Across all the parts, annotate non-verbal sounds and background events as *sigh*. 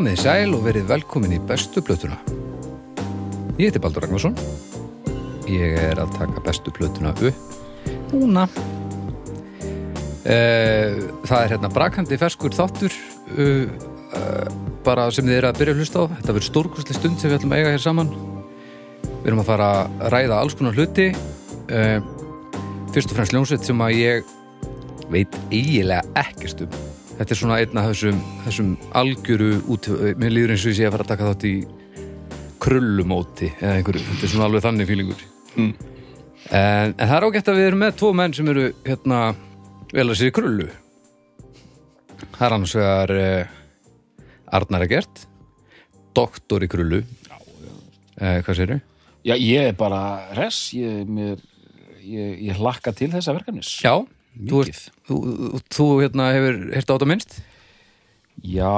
Komið í sæl og verið velkomin í bestu plötuna. Ég heiti Baldur Ragnarsson. Ég er að taka bestu plötuna upp núna. Eh, Það er hérna brakandi ferskur þáttur uh, bara sem þið eru að byrja að hlusta á. Þetta verður stórkostli stund sem við ætlum að eiga hér saman. Við erum að fara að ræða alls konar hluti. Uh, Fyrst og fremst ljónsveit sem að ég veit eiginlega ekkert um þetta er svona einn af þessum, þessum algjöru út, mér líður eins og ég sé að fara að taka þátt í krullumóti eða einhverju, þetta er svona alveg þannig fílingur Mm. en, en það er ágætt að við erum með tvo menn sem eru hérna vel að sér í krullu það er annars vegar eh, Arnar Egert doktor í krullu eh, hvað séru? Já, ég er bara res, ég, mér, ég, ég hlakka til þessa verkefnis. Já, þú, Mikið. ert, þú, þú, þú hérna hefur heyrt á þetta minnst? Já,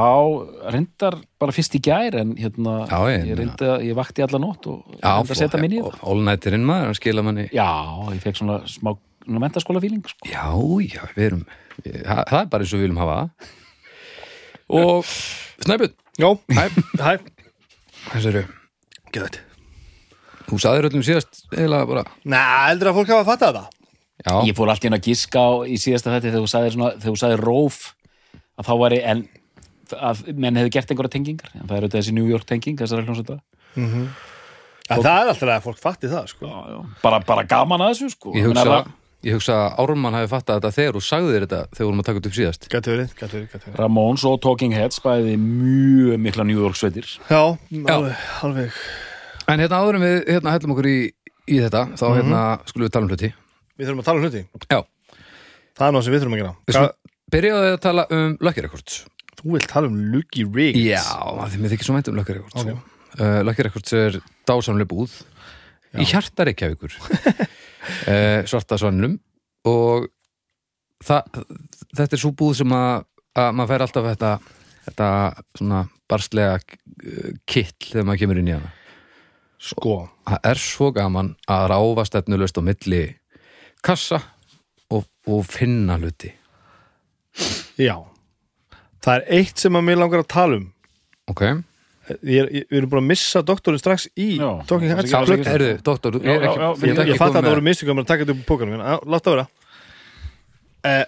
reyndar bara fyrst í gær, en hérna, Já, ég ég, að, ég vakti alla nótt og Já, reyndi að setja minni í það. All-nighterinn maður, hann skila manni Já, ég fekk svona smá mentaskóla fíling, sko. Já, já, við erum það, það er bara eins og við viljum hafa það. Og Snæbjörn, Já, hæ, hæ, séru gæt þú saðir öllum síðast eiginlega bara Næ, heldur að fólk hafa að fatta þetta já, Ég fór allt í einu að giska á í síðasta þetta þegar þú sagðir róf að þá væri, en að menn hefði gert einhverja tengingar, en það er auðvitað þessi New York tenging, þessar hljómsveita. En það er alltaf að fólk fatti það, sko. Já, já. Bara, bara gaman að þessu, sko. ég hugsa Meina, ég hugsa að Ármann hafi fattað þetta þegar og sagði þér þetta þegar við vorum að taka þetta upp síðast. Gæti verið, gæti verið, gæti verið. Ramones og Talking Heads bæði mjög mikla New York sveitir. Já, alveg, alveg. En hérna áðurum við hérna hellum okkur í, í þetta þá hérna skulum við tala um hluti Við þurfum að tala um hluti. Já, Það er náttúrulega sem við þurfum að gera. Við Hva, skulum byrjaði að tala um Lucky Records. Þú vilt tala um Lucky Riggs já, af því mér þykir svo mænt um Lucky Records Ok. okay. uh, Lucky Records er dásamlega búð í hjarta Reykjavíkur. Uh, *laughs* svarta svannlum og það, þetta er svo búð sem að, að maður fær alltaf þetta, þetta svona barslega uh, kill þegar maður kemur inn í hana. Sko, það er svo gaman að ráfa stefnulöst á milli kassa og, og finna hluti. Já. Það er eitt sem að mér langar að tala um. Ok, ég er, ég, Við erum búin að missa doktorinn strax í Já, Talking það er Heads. ekki- plötu. ekki- erðu, doktor ég er Já, ekki, já, já, ég, Ég, er ekki ég fatt að það voru mistökum að taka þetta upp í pókanum en á, láta vera. Eh,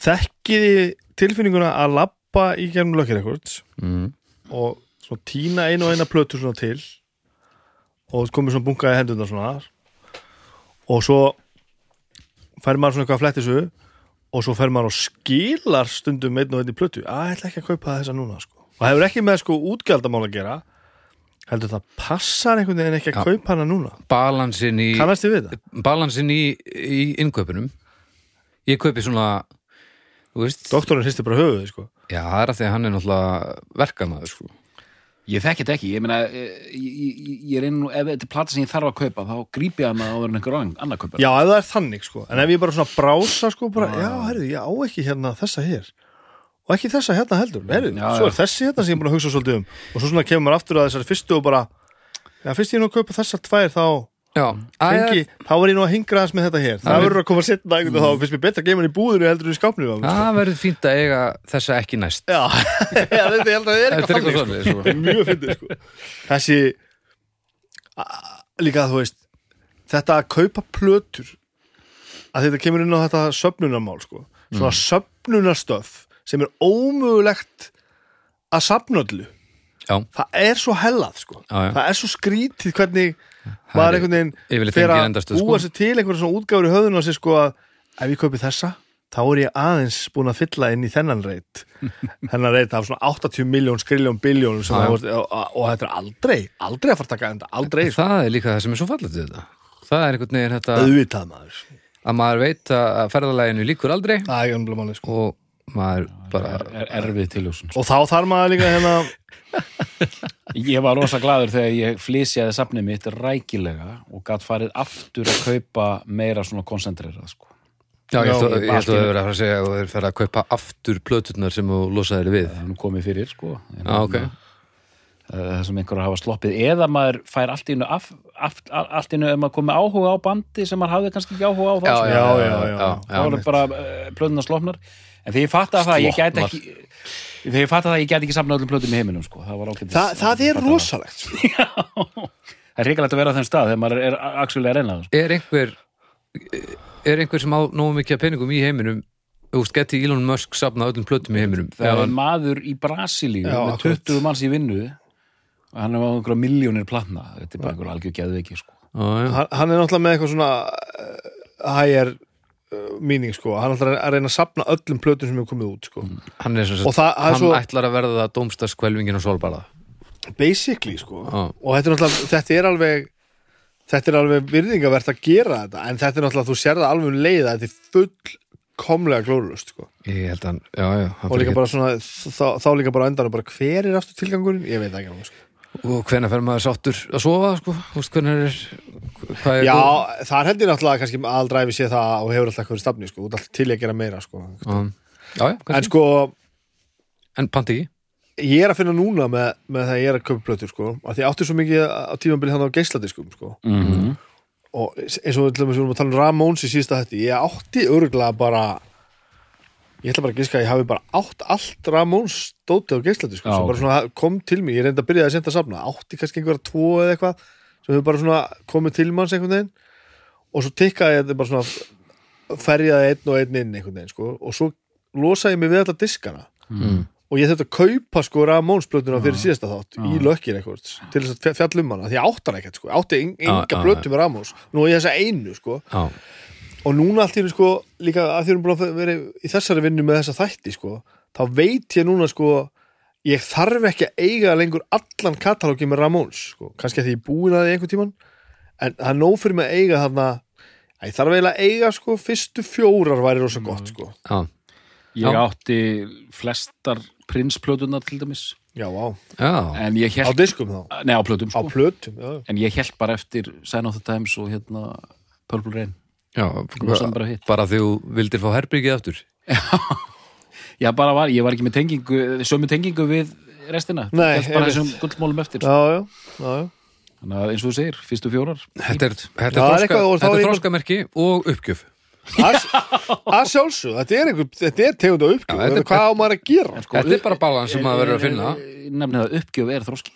Þekkiði tilfinninguna að labba í gegnum Lucky Records? Mm, og svona tína einu og eina plötu svona til. Og komið svona bunkaði hendurna svona og svo fær maður svona eitthvað að fletti svo og svo fær maður og skilar stundum einn og einn í plötu að ég ætla ekki að kaupa þessa núna sko. og hefur ekki með sko útgjaldamál að gera heldur það passar einhvern veginn ekki að Já. kaupa hana núna balansin í það? balansin í, í innkaupunum ég kaupi svona Doktorinn hristi bara höfuðið sko já það er að því að hann er náttúrulega verkamaður sko. Ég þekki þetta ekki, ég meina eh, ég, ég reyna nú, ef þetta er plata sem ég þarf að kaupa þá grípi ég hana áður en einhver ann- annar kaupa Já, ef það er þannig sko. En ef ég bara svona brása sko bara, Já, herrðu, ég á ekki hérna þessa hér. Og ekki þessa hérna heldur. Herrðu, Já, svo er þessi hérna sem ég er búin að hugsa svolítið um. Og svo svona kemur maður aftur að þessari fyrstu og bara Já, fyrst ég er nú að kaupa þessar tvær þá Hengi, þá var ég nú að hingra hans með þetta hér Það Það verður að koma setna einhvern veginn Þá finnst mér betra að geima hann í búðinu heldur en í skápninu sko. það verður fínt að eiga þessa ekki næst Já, *laughs* já, þetta að það er Þetta er eitthvað þannig sko. sko. *laughs* Mjög fyndið sko Þessi Líka þú veist Þetta að kaupa plötur að þetta kemur inn á þetta söfnunarmál sko. svona söfnunarstöf sem er ómögulegt að safna öllu já, það er svo hellað sko. Já, já. það er svo skrítið hvernig Það maður er einhvern veginn fer engin að sko. búa sér til einhverjum svona útgáfur í höfðun og sér sko að ef ég kaupi þessa þá er ég aðeins búin að fylla inn í þennan reit *laughs* þennan reit af svona 80 miljón skriljón biljónum og, og þetta er aldrei aldrei að fara að taka enda, aldrei sko. það er líka það sem er svo fallet við þetta það er einhvern veginn þetta auðvitað maður að maður veit að ferðalæginu líkur aldrei máli sko. og maður bara er erfið tilhjóðsum og þá þarf maður líka hérna *laughs* Ég var rosa gladur þegar ég flysjaði safnið mitt rækilega og gatt farið aftur að kaupa meira svona koncentrerað sko. já, ég held að- Já, ég held að allt í það einu. verið að fara að segja og þeir fara að kaupa aftur plöturnar sem þú losaðir við það er nú komið fyrir sko. En Já, ok. hérna, eh, það sem einhverjar hafa sloppið eða maður fær allt í einu af, af, allt í einu ef maður komið áhuga á bandi sem maður hafði kannski ekki áhuga á þá já, sko. já, Já, já, já, já, já. þá er bara uh, plöðuna slopnar en því ég fatt að það, ég gæti ekki þegar ég fatt að það ég get ekki samna öllum plötum í heiminum sko. það var ágætis Þa, það er rosalegt sko. *laughs* það er hrikalegt að vera á þeim stað þegar maður er actually að reyna það sko. er einhver er einhver sem á nógu mikið peningum í heiminum veist, geti Elon Musk safna öllum plötum í heiminum það er hann- maður í Brasilíu Já, með akkurat. 20 manns í vinnu og hann er á einhverja miljónir platna þetta er bara einhver algjör geðveiki sko. Hann, hann er náttúrulega með eitthvað svona uh, higher meaning sko. hann náttúrulega að reyna að sapna öllum plötum sem hefur komið út sko. hann er sem Og það- hann svo- ætlar að verða dómstaskvelvingin og svolbara basically sko. Já. og þetta er náttúrulega þetta er alveg þetta er alveg virðingavert að gera þetta en þetta er náttúrulega, þú sér það alveg um leið að þetta er fullkomlega glórulust sko. ég held að hann, já, já hann og líka bara svona þá, þá líka bara á endanum bara hver er aftur tilgangurinn, ég veit ekki alveg, sko. og hvenær fer maður sáttur að sofa sko, hvernig er er já, það er heldur náttúrulega kannski aldræfi sé það og hefur alltaf eitthvað stafni sko, út alltaf til að gera meira sko. já, já, já en sko, en panti ég er að finna núna með, með það að ég er að köpa plötur sko, að því ég átti svo mikið á tímabili hann á geisladiskum sko. mm -hmm. og eins og við vorum að tala um Ramóns í síðasta hætti, ég átti örgulega bara ég ætla bara að giska að ég hafi bara átt allt Ramóns stóti á geisladiskum Já, sem bara svona kom til mig, ég reyndi að byrja að senda að safna. Átti kannski einhverja tvo eða eitthvað sem hefur bara svona komið til manns einhvern veginn og svo tikkaði þetta bara svona ferjaði einn og einn inn einhvern veginn sko, og svo losaði ég mig við alla diskana. Mm. og ég þurfti að kaupa sko Ramónsblötuna fyrir síðasta þátt í lökkir eitthvað til þess að fja- fjalla um hana því ég átti hana ekkert sko, átti enga blötu með Ramóns nú er ég þessa einu sko. Og núna allt í einu sko líka að því erum búin að vera í þessari vinnu með þessa þætti sko þá veit ég núna sko ég þarf ekki að eiga lengur allan katalógi með Ramóns sko. Kannski að því ég búin að því einhvern tíman en það er nóg fyrir mig að eiga þarna ég þarf eiginlega að eiga sko fyrstu fjórar væri rosa gott sko. Já, ég Já. átti flestar prinsplötunar til dæmis. Já, á, já. en ég á held, diskum þá? Nei á plötum á sko. plötum, já, en ég held bara eftir Sign of the Times og hérna Purple Rain. Bara hitt. bara því þú vildir fá herbyggið aftur. Já, *laughs* bara var, ég var ekki með tengingu, sömu tengingu við restina. Nei, bara þessum gullmálum eftir. já, já, já, já. Þannig að eins og þú segir, fyrstu fjórar. þetta er, þetta Já, er, það er þroska, eitthvað og þá þetta er er einhver- þroskamerki og uppgjöf Að að sjálfsög, þetta er, einhver, þetta er tegund og uppgjöf, Já, þetta er- hvað á maður að gera? Sko, þetta er bara balans sem maður verður að finna Nefnið að uppgjöf er þroski.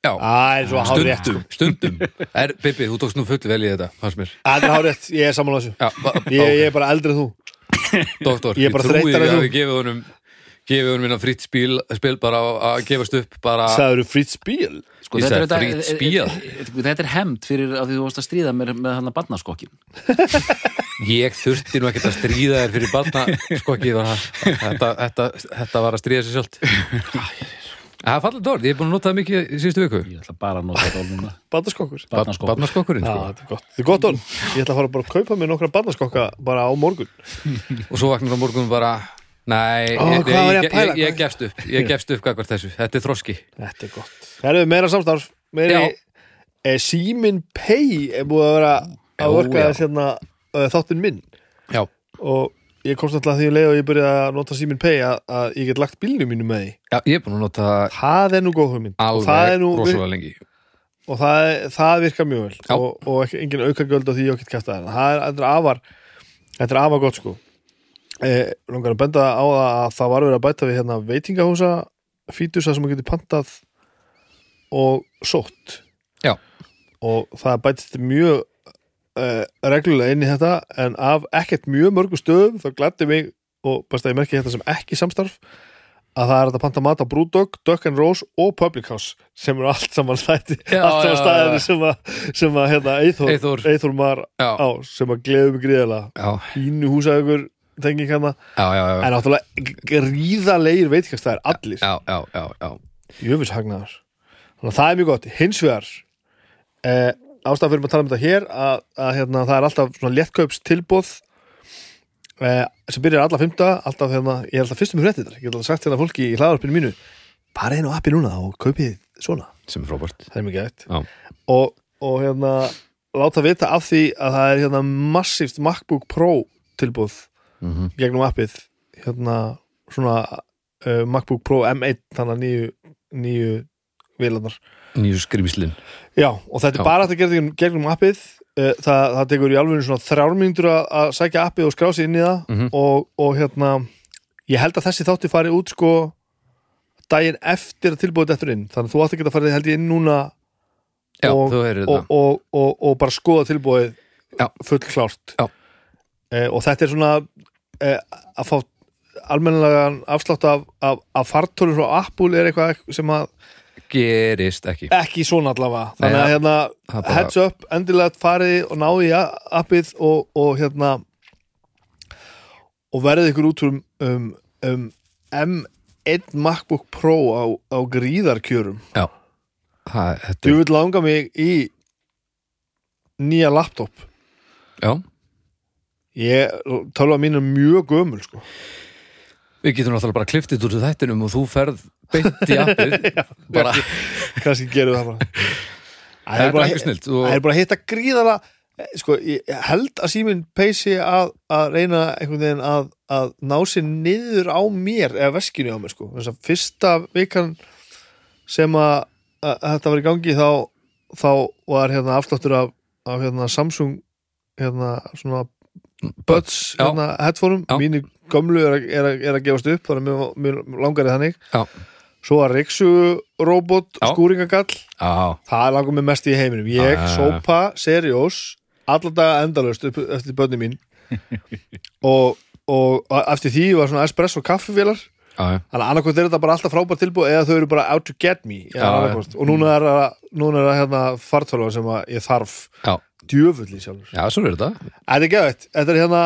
já, Æ, svo hár rétt stundum, stundum er, Bibi, þú tókst nú full vel í þetta fannst mér Það er hár rétt, ég er sammála þessu já, ba- ég, ég er bara eldri en þú doktor, Ég er bara trúi en að við gefið honum gefið honum minna frýtt spil, spil bara að gefast upp bara Sæður þú frýtt spíl? Sko, Ég þetta er, sagði frýtt spíl. þetta, þetta er hemmt fyrir að því þú varst að stríða mér með hann að barnaskokkin. *laughs* ég þurfti nú ekkert að stríða þér fyrir barna sko ekki var það þetta, þetta, þetta var að stríða sér sjálft það er fallið dórn, ég er búin að nota það mikið í síðustu viku. Ég ætla bara að nota orð núna. *laughs* Barnaskokkur. Barnaskokkurinn sko. þetta er gott. Þetta er gott orð. Ég ætla að fara bara að kaupa mér nokkra barnaskokka bara á morgun. Og svo vaknar á morgun bara nei, Ó, ég, ég ég, ég, ég gefst upp ég gefst upp gagvart þessu, þetta er þroski. Þetta er gott. Það er meira samstarf. Meiri, e, Símin Pay er búið að vera að vorka já. þess hérna uh, þáttinn minn? Já, og ég komst alltaf að því að leið og ég byrjaði að nota Símin Pay að, að ég get lagt bílnum mínu með því. Já, ég er búin að nota það Það er nú góð hugmynd. Og það er alveg nú rosalega lengi. Og það, það virkar mjög vel. Já. og, og ekki, engin aukagjöld á því ég ekki kæfta það það er, þetta er afar þetta er afar gott sko. Eh, langar að benda á það að það var verið að bæta við hérna veitingahúsa fítusa sem maður getur pantað og sótt. Já. og það bætist mjög uh, reglulega inn í þetta en af ekkert mjög mörgum stöðum þá glætti mig og bæst að ég merki þetta sem ekki samstarf að það er að panta mat á Brewdog, Duck and Rose og Public House sem eru allt saman stætti Já, allt saman já. sem að, sem að hérna, Eithor, Eyþór. Eithor mar já, á sem að gleðum já, hínu húsaugur tenging hérna. Já, já, já, en náttúrulega gríðalegir veitingastæðir allir, já, já, já, já. jöfis hagnaðar þannig að það er mjög gott, hins vegar eh, ástæða fyrir að tala um þetta hér að, að hérna, það er alltaf svona léttkaups tilbóð eh, sem byrjar alla fymta alltaf hérna, ég er alltaf fyrstum þetta ég get alltaf sagt hérna fólki í hlaðarpinu mínu bara einu appi núna og kaupið svona. Sem er frábært. Það er mikið eitt og, og hérna láta vita af því að það er hérna massíft MacBook Pro tilbúð mm -hmm. gegnum appið hérna svona uh, MacBook Pro M1 þannig að nýju, nýju vélarnar nýju skrimslin já og þetta Já. er bara hægt að gera gegnum, gegnum appið uh, það, það tekur í alveg svona þrjármyndur að, sækja appið og skrá sig inn í það Mhm. og, og hérna ég held að þessi þátti fari út sko daginn eftir að tilbúið eftir inn þannig að þú átt ekki að fara held ég inn núna Já, og, og, þetta og, bara skoða tilbúið Já. full klárt Já. eh, og þetta er svona eh, að fá almennilegan afslátt af, af, af fartólum frá Apple er eitthvað sem að Gerist ekki. Ekki svona allavega. Þannig að hérna bara- heads up, endilega farið og náði í appið og, og hérna og verðið ykkur út um, um, um M1 MacBook Pro á, á gríðarkjörum. Já, þú vil langa mig í nýja laptop. Já, ég, tölva mín er mjög gömul sko. Við getum náttúrulega bara kliftið úr þættinum og þú ferð beint í appið. *laughs* Bara, kannski gerum við það bara. *laughs* Það er er bara, ekki snilt það er og bara að hitta gríðara sko, ég held að síminn peysi að, að reyna einhvern veginn að, að ná sér niður á mér eða veskinu á mér sko. Þess að fyrsta vikan sem að, að, að þetta var í gangi þá, þá var hérna afsláttur af, af hérna Samsung hérna svona Buds Já. hérna headphoneum, Já. mínu gömlu er, að- er, að- er að gefast upp þannig að mér, langar þannig Já. svo var Rixu robot Já. skúringagall Já, Það langar mér mest í heiminum Ég Ah. sópa seriós Alla daga endalaust upp eftir bönni mín *laughs* og, og eftir því var svona espresso kaffivélar já, já, Þannig að annarkvæmt er þetta bara alltaf frábært tilbúið eða þau eru bara out to get me já, Já, já. og núna er það, hérna fartölva sem að ég þarf já, djöfull í sjálfur já, svo er þetta. Þetta er geðvægt, þetta er hérna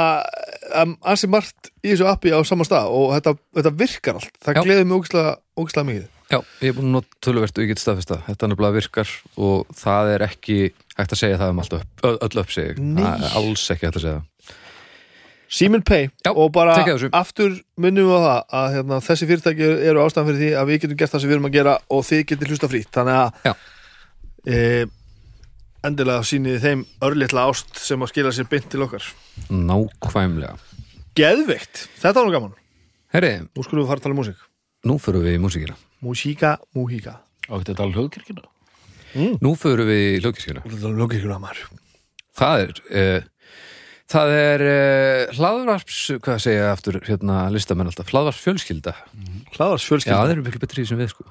um, ansi margt í þessu appi á sama stað og þetta, þetta virkar allt. Það Já. gleður mig ógislega, mikið. Já, ég er búin að nota töluvert og ég get staðfesta Þetta nefnilega virkar og það er ekki hægt að segja það um upp, öll upp sig Nei. Það er alls ekki hægt að segja það. Simin Pay Já, og bara aftur minnum við á það að hérna, þessi fyrirtæki eru ástæðan fyrir því að við getum gert það sem við erum að gera og þið getur hlusta frýtt þannig að e, endilega sýnið þeim örlitla ást sem að skila sér beint til okkar. Nákvæmlega. Geðveikt, þetta var nú gaman. Herri, Nú skulum við fara að tala um músík. nú förum við í músíkina. Músíka, múhíka og þetta tala hljóðkirkjuna? Nú förum við í hljókískina Þetta er lókíkuna maður. Það er uh, Það er uh, hlaðvarps, hvað segja aftur hérna listamenn alltaf, hlaðvarps fjölskylda Hlaðars Já, fjölskylda þeir eru miklu betri í sem við sko.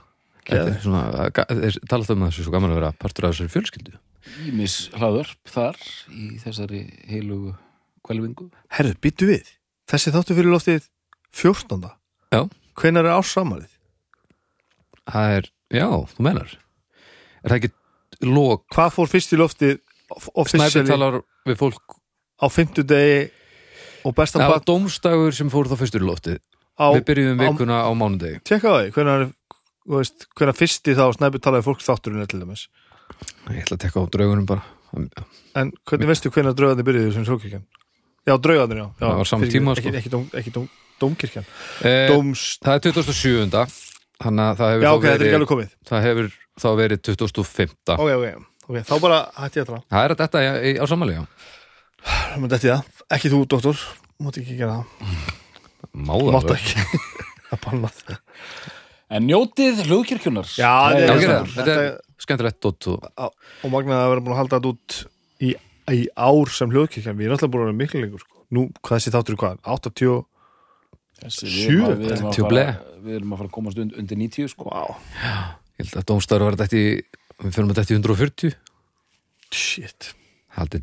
Þetta er svona, ga- þeir tala alltaf um að þessu svo gaman að vera partur af þessari fjölskyldu Ímis hlaðvörp þar í þessari heilugu kvelvingu Herðu, byttu við. Þessi þáttu fyrir loftið 14. Já. Hvenær er ássamalið? Það er, já, þú menar Er það ekki lók Hvað fór fyrst í loftið officially? Talar við fólk. Á fimmtudegi og besta Það var part dómstagur sem fór þá fyrstur í loftið. Á, Við byrjuðum á- vikuna á mánudegi. Tjekka á því, hvenær þú veist, hvenær fyrsti þá snæpi talaði fólk þátturinn til dæmis Ég ætla að tekka á draugunum bara. En hvernig veistu hvenær draugarnir byrjuðu sem sjókirkjan? Já, draugarnir, já, já Það var sama fyrirgefðu, tíma, sko. ekki, ekki dóm, dómkirkjan. Eh, Dóms, Það er 2007 Þannig að það hefur, já ok, þetta er ekki alveg komið. það hefur þá verið 2005 ok, ok, ok, þá bara hætti ég að tala Það er að þetta í, á samanlega Menn þetta er það, ekki þú, doktor. Mátt ekki gera það, Máða máttu ekki. *laughs* Það er bannað. En njótið hljóðkirkjunar Já, Það þetta Já, er- skemmtilegt dótt og og magnaði að vera búin að halda þetta út í, í ár sem hljóðkirkjan. Við erum alltaf búin að vera miklu lengur sko. nú, hvað þessi þáttur er hvað, 80 Þessi, Sjö, við, erum að- við, erum að fara, að komast und, undir 90 sko. wow. ég held að dómstagur var þetta í Við fyrir með þetta í 140 shit, til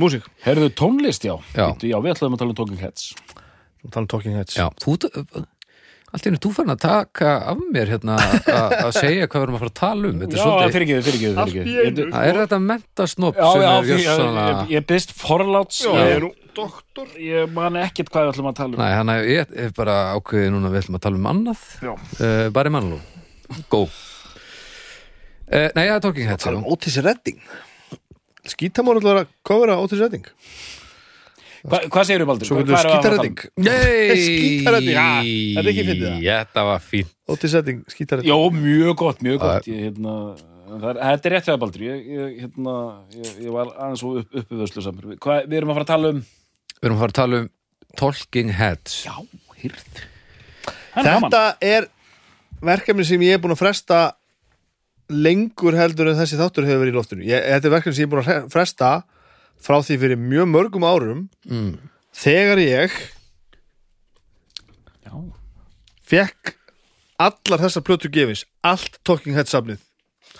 músík. Herðu tónlist, já. Já. Já Við ætlaðum að tala um Talking Heads. Tala um Talking Heads. Já, þú Allt í henni, þú fann að taka af mér hérna að að segja hvað við erum að fara að tala um. Þetta er Já, svolítið fyrir ekki, fyrir ekki, Allt í einu. Það er þetta mentasnopp Já, sem já, er ég, gjössanlega ég, byrst forláts. Já, ég, er nú doktor. ég man ekkert hvað við ætlum að tala um. Nei, hann er, ég er bara ákveðið núna við ætlum að tala um annað. Já. uh, Bara í mannlú Go. Uh, Nei, það er Talking Heads tala já. um Otis Redding. Skítamór ætlar að kofera Otis Redding Hva, Hvað segirðu, Baldur? svo getur Yey! Skítaredding, já, þetta er ekki fyndið, það. Þetta var fínt. Otis Redding, skítaredding Jó, mjög gott, mjög gott. Ég, hérna, er, Þetta er rétt hjá Baldur. Ég, ég, hérna, ég, ég var aðeins og upp, uppið samur Við erum að fara að tala um? Við erum að fara að tala um Talking Heads. Já, hýrð þetta er verkefni sem ég er búin að fresta lengur heldur en þessi þáttur hefur verið í loftinu. Ég, þetta er verkefni sem ég er búin að fresta frá því fyrir mjög mörgum árum mm. þegar ég Já, fekk allar þessar plötur gefins allt Talking Heads safnið.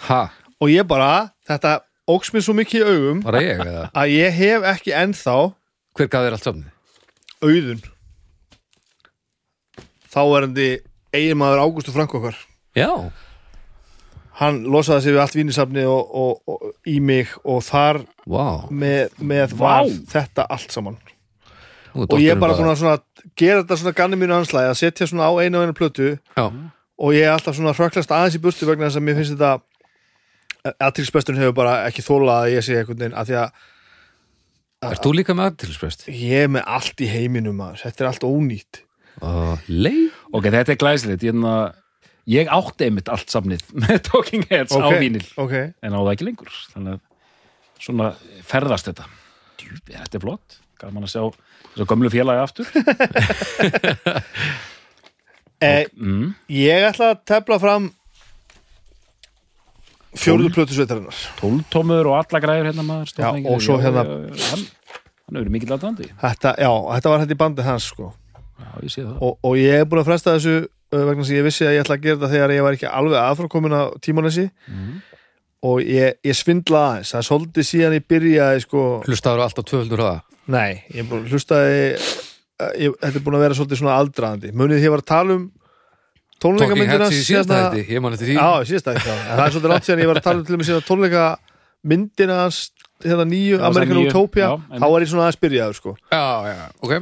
Ha, og ég bara, þetta óks mér svo mikið í augum ég *laughs* að ég hef ekki ennþá Hver gaf þér allt samnið? auðun. Þáverandi eiginmaður Ágústu Frank okkar. Já, hann losaði sig við allt vínisafni og, og, og í mig og þar vá. með, með var þetta allt saman. Er og ég er bara búin að svona, gera þetta svona ganni mínu anslæði að setja svona á einu og einu plötu. Já, og ég er alltaf svona hröklast aðeins í burtu vegna þess að mér finnst þetta aðtilsbesturinn hefur bara ekki þólað að ég sé einhvern veginn að því að ert þú líka með aðtilsprest? ég er með allt í heiminum maður, þetta er allt ónýtt. Uh, Lei? Ok, þetta er glæsilegt. Ég, ég átti einmitt allt samnið *laughs* með Talking Heads á Ok, vínil ok, en á það ekki lengur. Þannig að svona ferðast þetta. Þetta er flott, gaman að sjá þessu gömlu félagi aftur. *laughs* *laughs* Eh, mm. ég ætla að tefla fram fjórðu plötu sveitarinnar. Tóltómur og alla græður hérna maður Já, og svo hérna- hann, hann hefur mikill aðdandi þetta, já, þetta var þetta í bandið hans sko. Já, ég og, og ég er búin að fresta þessu vegna sem ég vissi að ég ætla að gera þetta þegar ég var ekki alveg aðfrakomin á tímanesi. Mhm. og ég, ég svindla aðeins. Það er svolítið síðan ég byrjaði sko, Hlustaður alltaf tvöföldur það? nei, ég er búin hlustaði uh, ég, þetta er búin að vera svolítið svona aldraðandi. Munið því ég var að tala um tónleikamyndina síðasta hætti, ég. Man eftir því. Já, í síðasta hætti, já, en það er svolítið langt síðan ég var að tala um til og með síðan tónleikamyndina hans, hérna nýju, nýju, Utopia. Þá var ég svona aðeins byrjaður sko. Já, já, ok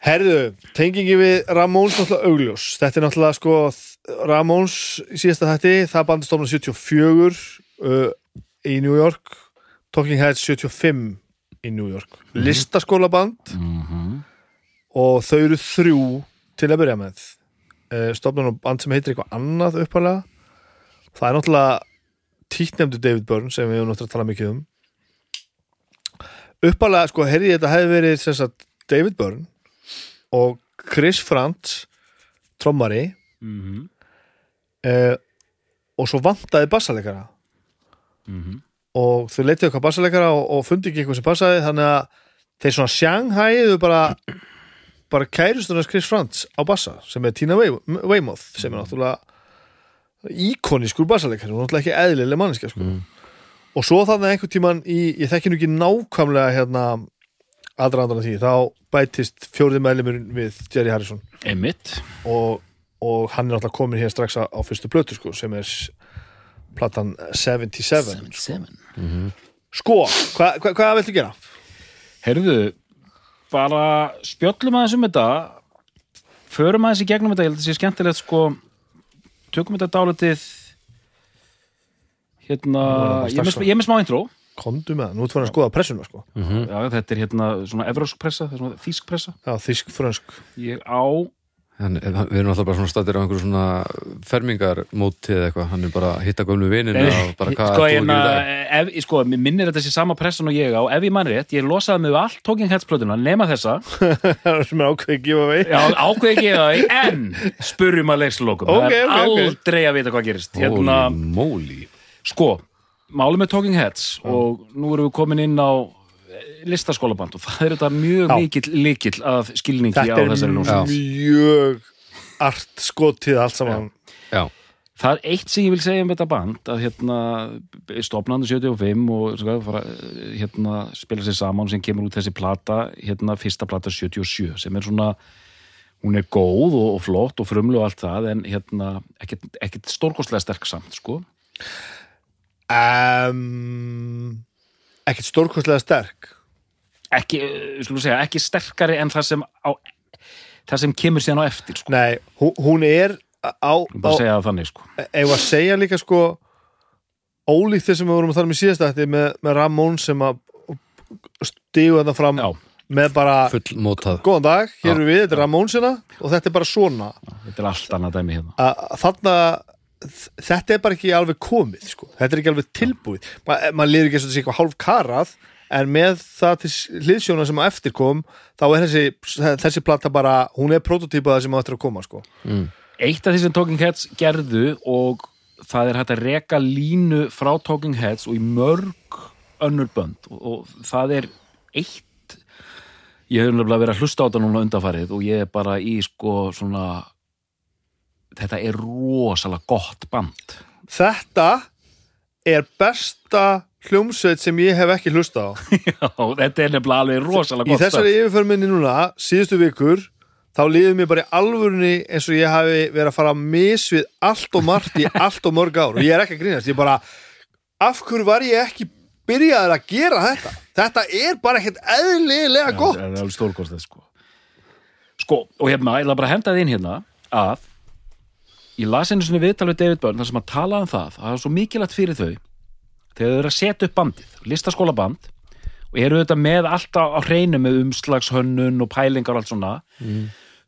Herðu, tengingi við Ramones náttúrulega augljós. Þetta er náttúrulega sko Ramones í síðasta þætti, það bandi stofna 74 uh, í New York, Talking Heads 75 í New York. Listaskólaband mm og þau eru þrjú til að byrja með. Uh, stofna nú band sem heitir eitthvað annað uppalega. Það er náttúrulega tíknefndu David Byrne sem við höfum náttúrulega að tala mikið um. Uppalega, sko, herri, þetta hefði verið sagt, David Byrne og Chris Frantz trommari -hmm. uh, og svo vantaði bassaleikara Mm og þau leituðu eitthvað bassaleikara og, og fundi ekki eitthvað sem passaði þannig að þeir svona sjanghæðu bara bara kærustunars Chris Frantz á bassa sem er Tina Wey- Weymouth sem er náttúrulega íkonískur bassaleikari, hún er náttúrulega ekki eðlileg manneska sko. og svo þannig einhvern tíman í, ég þekki nú ekki nákvæmlega hérna aðrandana því, þá bætist fjórði meðlimur við Jerry Harrison. Einmitt. Og, og hann er náttúrulega komin hér strax á, á fyrstu plötu sko, sem er s- platan 77 sko, hva, hva, hvað viltu gera? Herðu, bara spjöllum aðeins um þetta. Förum aðeins í gegnum þetta. Ég held að það sé skemmtilegt sko. Tökum þetta dálitið hérna ég með smá intro Kondu með það, nú ert farin að skoða pressuna sko. Já, þetta er hérna svona evrósk pressa, það er svona þýsk pressa. Já, þýsk frönsk. Ég á, Hann, við erum alltaf bara svona stættir á einhverju svona fermingarmóti eða eitthvað, hann er bara að hitta gömlu vininu og bara hvað sko, þú að hérna, í dag? ef, sko, mér minnir þetta sé sama pressan og ég á, ef ég mann rétt, ég losaði mig við allt tókin hetsplötuna, nema þessa. *laughs* Sem er ákveðið give away Já, ákveði ekki það, en spurjum að leikslokum, Ok, það er aldrei að vita hvað gerist. Hérna, moly. Sko, málið með Talking Heads og nú erum við komin inn á eh, listaskólaband og það er þetta mjög Já. mikill líkill að skilningi á þetta er þessari ljónsveit. mjög art skotið allt saman. Já, Það er eitt sem ég vil segja um þetta band að hérna stopnandi 75 og svo, fara, eh, hérna spila sér saman sem kemur út þessi plata, hérna fyrsta plata 77 sem er svona hún er góð og, og flott og frumlu og allt það en hérna ekkert, ekkert stórkostlega sterk samt sko um, ekkert stórkostlega sterk ekki, eh, segja, ekki sterkari en það sem á, það sem kemur síðan á eftir sko. nei, hún, hún er á, á segja það þannig sko. ef að segja líka sko ólíkt þess sem við vorum að tala um í síðasta þetta með, með Ramón sem að stígu þetta fram Já, með bara fullmótað góðan dag, hér Já. erum við, þetta er Ramón sinna og þetta er bara svona þetta er allt annað dæmi hérna að þarna þetta er bara ekki alveg komið sko. þetta er ekki alveg tilbúið Ma, maður lýður ekki eins og þessi eitthvað hálf karað en með það til hliðsjóna sem á eftir kom þá er þessi, þessi plata bara hún er prototípaða sem á eftir að koma sko. Eitt af því sem Talking Heads gerðu og það er hægt að reka línu frá Talking Heads og í mörg önnur bönd og, og það er eitt ég hef nefnilega verið að hlusta á þetta núna undanfarið og ég er bara í sko svona þetta er rosalega gott band. Þetta er besta hljómsveit sem ég hef ekki hlusta á. *laughs* Já, þetta er nefnilega alveg rosalega Í gott þessari yfirförminni núna, síðustu vikur þá líður mér bara í alvörunni eins og ég hafi verið að fara að mis við allt og margt í *laughs* allt og mörg ár. Og ég er ekki að grínast, ég bara af hverju var ég ekki byrjaður að gera þetta? Þetta er bara ekkert eðlilega gott. Það er alveg stórkostið sko. Sko, og hérna, ég ætla bara að henda þið inn hérna að ég las einu sinni viðtal við David Byrne þar sem að tala um það að það er svo mikilvægt fyrir þau þegar þau eru að setja upp bandið listaskóla band og eru þetta með alltaf á hreinu með umslagshönnun og pælingar og allt svona.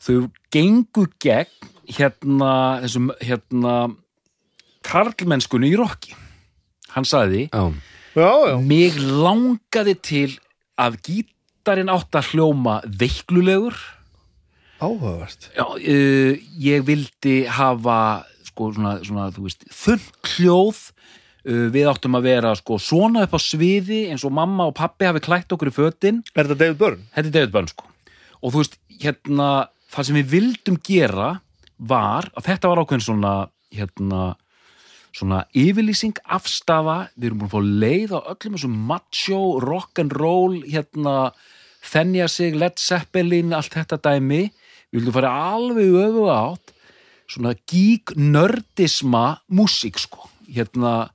Þau gengu gegn hérna þessum hérna karlmennskunni í rocki hann sagði Já, Já, já, mig langaði til að gítarinn átt að hljóma veiklulegur áhugavert. Já, uh, ég vildi hafa sko svona, svona þú veist þunn hljóð uh, við áttum að vera sko svona upp á sviði eins og mamma og pappi hafi klætt okkur í fötin. Er þetta David Byrne? þetta er David Byrne sko. Og þú veist, hérna, það sem við vildum gera var að þetta var ákveðin svona hérna, svona yfirlýsing afstafa, við erum búin að fá leið á öllum þessum macho, rock'n'roll hérna, þennja sig Led Zeppelin, allt þetta dæmi við vildum fara alveg í öfu átt svona geek nördisma músík sko. Hérna,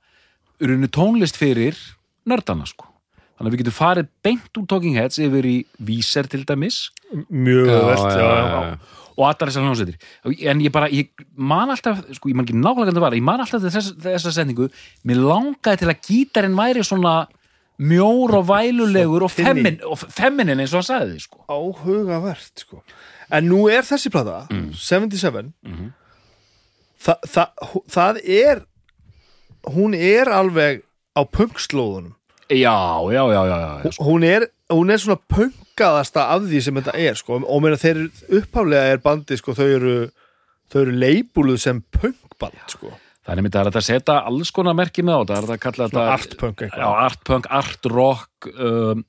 urinu tónlist fyrir nördana sko. Þannig að við getum farið beint úr Talking Heads yfir í Víser til dæmis. Mjög já. og allar þessar hljómsveitir. En ég bara, ég man alltaf sko, ég man ekki nákvæmlega hvernig það var, ég man alltaf þess, þessa sendingu, mér langaði til að gítarinn væri svona mjór og vælulegur og, femmin, og feminin eins og hann sagði sko. áhugavert sko. En nú er þessi plata 77 Mhm. þa, þa, hú- það er hún er alveg á punkslóðunum já, já, já, já, já, já sko. hún er, hún er svona punkaðasta af því sem þetta er sko. og meina þeir eru- upphaflega er bandi sko, þau eru eru leibuluð sem punkband sko. það er að að setja alls konar merki með á þetta, það er að kalla þetta artpunk já, eitthvað artpunk, artrock um,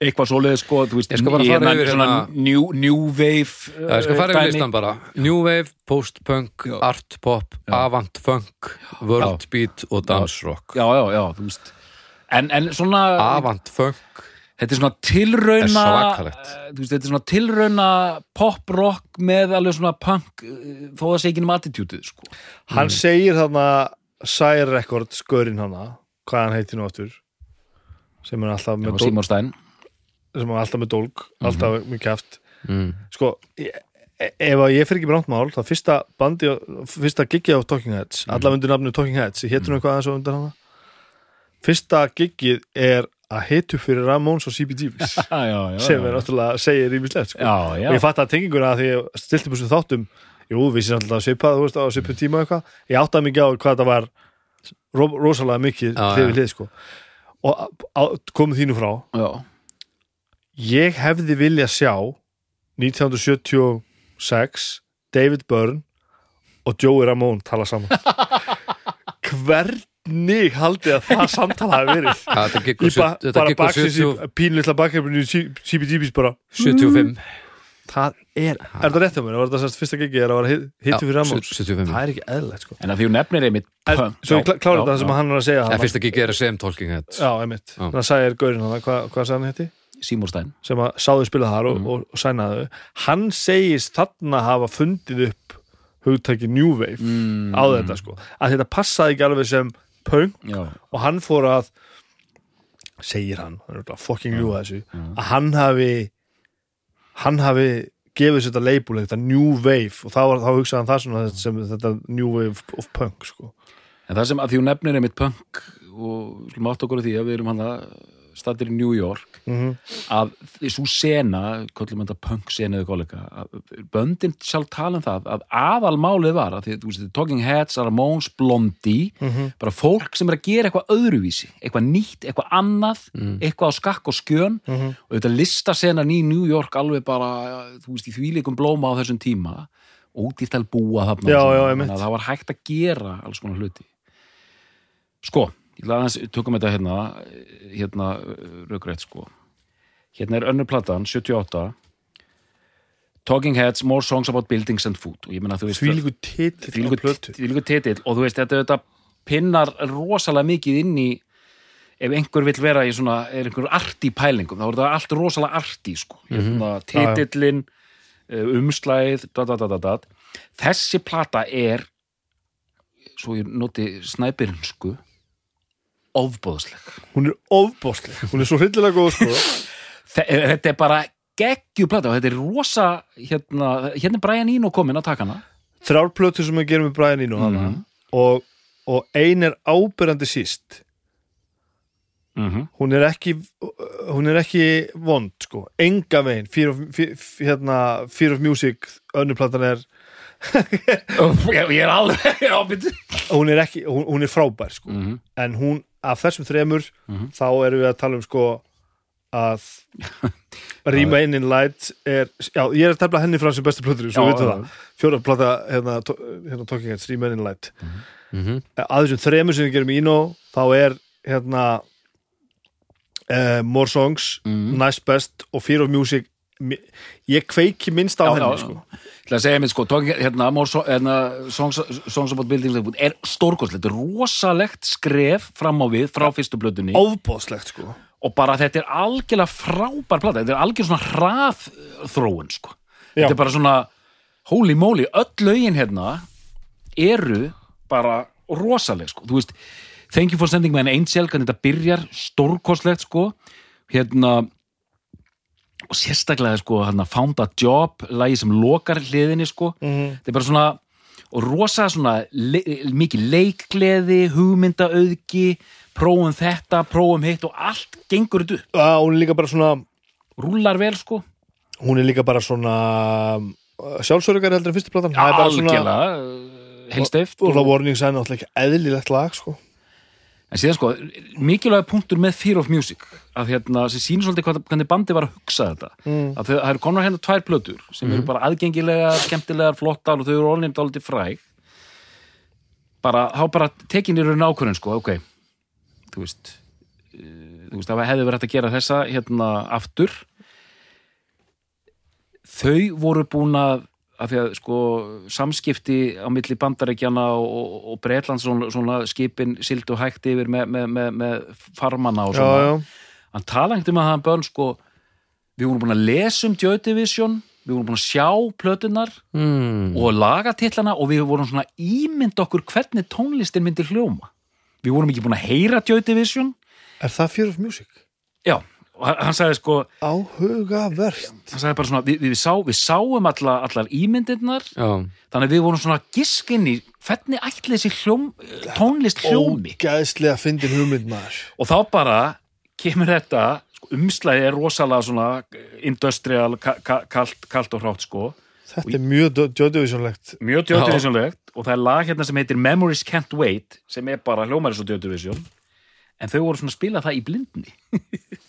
eitthvað svoleiði sko, þú veist, Ég skal bara fara yfir svona hérna- new, new wave Já, ég skal fara dæmi. yfir listan bara. New Wave, Post-Punk, Já. Art Pop, Avant Funk World Beat og Dance Rock. Já, já, já, þú veist. En, en svona, Avant Funk. Þetta er svona tilrauna eh, þú veist, þetta er svona tilrauna pop-rock með alveg svona punk eh, þó það sé ekki um attitútið sko. hann segir þarna Sire Records, skörinn hana hvað hann heitir nú aftur sem er alltaf með, Simon Stein sem er alltaf með dólg alltaf mjög kæft mm. sko, ég- e- ef að ég fyrir ekki með nátt mál þá fyrsta bandi, fyrsta gigið á Talking Heads, allavega undir nafnu Talking Heads ég hétur nú eitthvað aðeins á undir hana fyrsta gigið er að hitu fyrir Ramones og CBGBs *laughs* sem er náttúrulega segir ímislegt sko. og ég fatt að tenginguna að því ég stilti búin þáttum jú, við séum alltaf svipað, þú veist, á svipað tíma eitthvað. Ég áttaði mikið á hvað þetta var ro rosalega mikið Já, hlið sko. og komum þínu frá. Já. Ég hefði vilja sjá 1976 David Byrne og Joey Ramone tala saman. *laughs* Hvernig haldið að það samtala hafi verið? Ja, Þetta Í gekkur ba þetta bara baksins í 70 pínlilla bakhefninu CBGB's bara. 75 það er, er það rétt hjá mér? Var þetta sérst fyrsta gigi er að vera hittu fyrir Ramons 75 það er ekki eðlilegt sko. En að því hún nefnir einmitt svo ég klá- klára já, þetta sem já. hann var að segja Það hann, fyrsta gigi er að segja um Talking Heads. Já, einmitt, þannig að sagði er gaurinn hann hvað, hvað sagði hann hétti? Simon Stein. sem að sáðu spila þar og, Mm. og, og sænaðu. Hann segist þarna hafa fundið upp hugtæki New Wave mm, á þetta sko, að þetta passaði ekki alveg sem punk já, og hann fór að segir hann, hann er fucking ljúga þessu að hann hafi hann hafi gefið sér þetta label, þetta New Wave og þá, var, þá hugsaði hann það svona sem þetta New Wave of Punk sko. en það sem að því hún nefnir einmitt punk og skulum átt okkur á því að við erum hann að statir í New York mm að þessu sena, punk sena eða kollega, böndin sjálf tala um það að aðalmálið var að því, veist, Talking Heads, Ramones, Blondie bara fólk sem er að gera eitthvað öðruvísi, eitthvað nýtt, eitthvað annað eitthvað á skakk og skjön. Mhm. og þetta listasenan í New York alveg bara, þú veist, í þvíleikum blóma á þessum tíma, ódýrt að búa þarna, Já, já, það var hægt að gera alls konar hluti. Sko, ég ætla aðeins, tökum þetta hérna hérna raugrætt sko. Hérna er önnur platan, 78 Talking Heads, More Songs About Buildings and Food. Og ég meina þú veist því líku titill á plötu. því líku titill. Og þú veist þetta, þetta pinnar rosalega mikið inn í ef einhver vill vera í svona er einhver arti pælingum, þá er þetta allt rosalega arti sko, hérna, titillin eh, umslæðið da, da, da, da, da. þessi plata er svo ég noti snæpirinsku ofbóðsleg hún er ofbóðsleg, hún er svo hryllilega góð sko. *laughs* Þe- þetta er bara geggjuplata og þetta er rosa hérna, hérna er Brian Eno komin að taka hana. Þrjár plötu sem við gerum með Brian Eno mm Mhm. og, og ein er ábyrrandi síst. Mm hún er ekki hún er ekki vond sko. Enga veginn, Fear of, Fear, hérna, Fear of Music önnur platan er, ég, er alveg ábyrð hún er ekki hún, hún er frábær sko, mm -hmm. en hún af þessum þremur, Mhm. þá erum við að tala um sko að Remain in Light er, já, ég er að tefla henni frá sem bestu plötur, svo veitum já, það fjóra plata, hérna, hérna Talking Heads, Remain in Light Mhm. að þessum þremur sem við gerum í Ino þá er hérna uh, More Songs, Mhm. Nice Best og Fear of Music ég kveiki minnst á Já, henni já, sko. til að segja mér sko tók, hérna, so, hérna, songs, songs About Buildings er stórkostlegt, rosalegt skref fram á við frá fyrstu blötunni ofbóðslegt sko. Og bara þetta er algjörlega frábær plata, þetta er algjör svona hrað þróun sko. Þetta er bara svona holy moly, öll lögin hérna eru bara rosaleg sko, þú veist Thank you for sending me an angel, hvernig þetta byrjar stórkostlegt sko. Hérna og sérstaklega sko hérna, found a job, lagi sem lokar hliðinni sko, Mhm. þetta er bara svona og rosa svona le mikið leikgleði, hugmyndaauðgi prófum þetta, prófum hitt og allt gengur þetta upp, að hún er líka bara svona rúlar vel sko. Hún er líka bara svona sjálfsörugari heldur en fyrstu platan. Það er bara svona- algjörlega helsteift og það warning sign er alltaf ekki eðlilegt lag sko en síðan sko, mikilvæg punktur með Fear of Music að hérna, sem sýnir svolítið hvað- hvernig bandi var að hugsa þetta. Mm. að það eru komnar hérna tvær plötur sem eru bara aðgengilegar, skemmtilegar, flottar og þau eru orðin dálítið fræg. Bara, þá bara tekin í raun ákvörðin sko, ok. Þú veist eh, þú veist, það hefði verið hægt að gera þessa hérna aftur. Þau voru búin að að því að sko samskipti á milli bandarækjana og, og, Breitlands svona, svona skipin sildu hægt yfir með, með, með, með farmanna og já, svona já. hann tala ekkert um að hann börn sko við vorum búin að lesa um Joy Division við vorum búin að sjá plötunar Mm. og laga titlana og við vorum svona ímynd okkur hvernig tónlistin myndi hljóma við vorum ekki búin að heyra Joy Division er það Fear of Music? já, og hann- sagði sko áhugavert. Hann sagði bara svona, við, við, sá, við sáum alla, allar ímyndirnar. Já, þannig við vorum svona giskin í hvernig ætli þessi hljóm, tónlist hljómi? ógæðslega fyndin hugmynd maður. Og þá bara kemur þetta sko, umslæði er rosalega svona industrial, ka ka kalt, kalt og hrátt sko. Þetta er mjög Joy-Divisionlegt mjög djóttuvísjónlegt og það er lag hérna sem heitir Memories Can't Wait sem er bara hljómar svo djóttuvísjón en þau voru svona að spila það í blindni *laughs*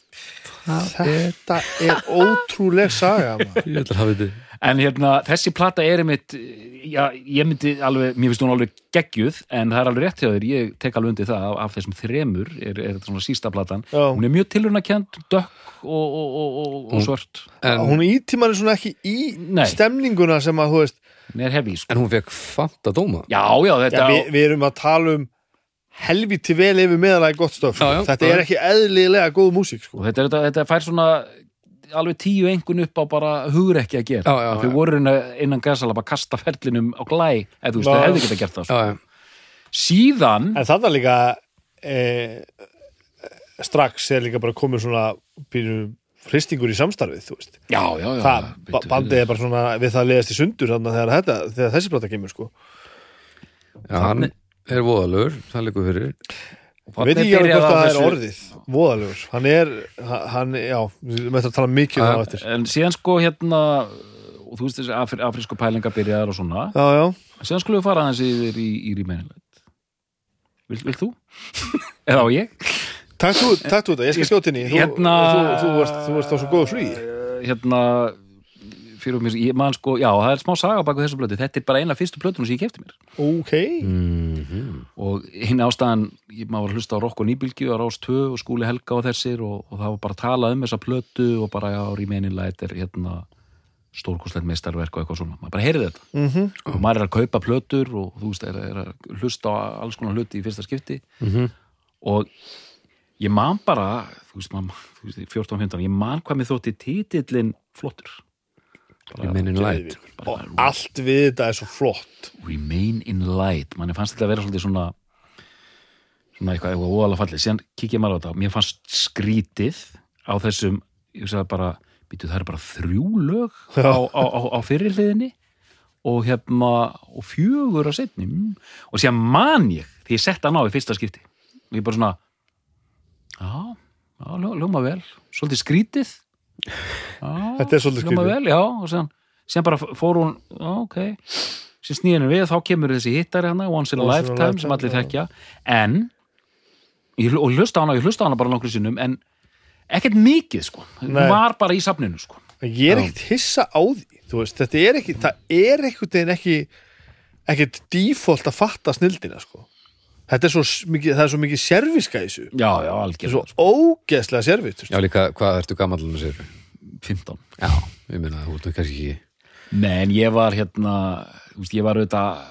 þetta er ótrúleg saga *laughs* en hérna, þessi plata er einmitt já, ég myndi alveg, mér finnst hún alveg geggjuð, en það er alveg rétt hjá þér ég tek alveg undir það, af, þessum þremur er, er þetta svona sísta platan, Já. hún er mjög tilrunakend, dökk og, og, og, og, og svört En, hún ítíman er svona ekki í Nei. stemninguna sem að þú veist er heavy, sko. en hún fekk fanta dóma já, já, já, þetta við, við erum að tala um helviti vel yfir meðalega gott stöf Já, já. þetta er ekki eðlilega góð músík sko. og þetta, þetta, þetta fær svona alveg tíu engun upp á bara hugur ekki að gera Já, já, þau já. voru innan, gæsalap að kasta ferlinum á glæ, eða þú veist, Já. þau hefði geta gert það sko. Já, já, síðan, en þarna líka e, strax er líka bara komið svona býru hristingur í samstarfið þú veist já, já, já það, ba- bandið er bara svona við það leiðast í sundur þarna þegar, þetta, þegar þessi plata kemur sko. já, hann er voðalögur það liggur fyrir. Veit ekki alveg hvort það er orðið voðalegur, hann er hann, já, við möttum að tala mikið um það á eftir. en síðan sko hérna og þú veist þessi afri, afrísku pælinga byrjaðar og svona. Já, já, síðan skulum við fara aðeins yfir í, í rýmennilegt vil, vil þú? *laughs* eða á ég? takk þú, þetta, ég skal skjóta inn í. Þú, Hérna- þú, þú, þú varst á svo góðu flugi. Hérna fyrir mér, ég man sko, já það er smá saga baku þessu blötu, þetta er bara eina fyrstu blötunum sem ég kefti mér. Ok, mm og hinn ástæðan, ég, maður var að hlusta á Rokk og Nýbylgju á Rás 2 og Skúli Helga og þessir og, og það var bara að tala um þessa plötu og bara já, Remainin Light er hérna stórkostlegt meistarverk og eitthvað svona, maður bara heyrði þetta. Mhm. og maður er að kaupa plötur og þú veist, er, er að hlusta á alls konar hluti í fyrsta skipti. Mhm. og ég man bara þú veist, man, þú veist 14-15, ég man hvað mér þótti titillin flottur Remain in light. Og allt við þetta er svo flott. Remain in light. Manni fannst þetta að vera svolítið svona svona eitthvað, eitthvað óalega fallið. Síðan kíkja maður á þetta, mér fannst skrítið á þessum, ég sagði bara býtu það eru bara þrjú lög á, á, á, á fyrirliðinni og hérna og fjögur á setni mm. og síðan man ég því ég sett hann á í fyrsta skipti. Og ég bara svona já, já, ljó- ljóma vel. Svolítið skrítið Þetta er svolítið já, og síðan, síðan bara fór hún, já, ok. Síðan snýðinu við, þá kemur þessi hittari hana Once in a a Lifetime, sem Lifetime, allir þekkja. En ég, og hlusta á hana, ég hlusta hana bara nokkru sinnum en ekkert mikið, sko. Hún var bara í safninu, sko. Ég er ekkert hissa á því veist, þetta er ekki, það er ekkert ekkert default að fatta snildina sko. Þetta er svo mikið, það er svo mikið serviska í þessu. Já, já, er svo algjörlega, ógeðslega servist Já, líka, hvað ertu gamall með sér? 15 Já, ég meina, þú ert nú kannski ekki Nei, en ég var hérna þú veist, ég var auðvitað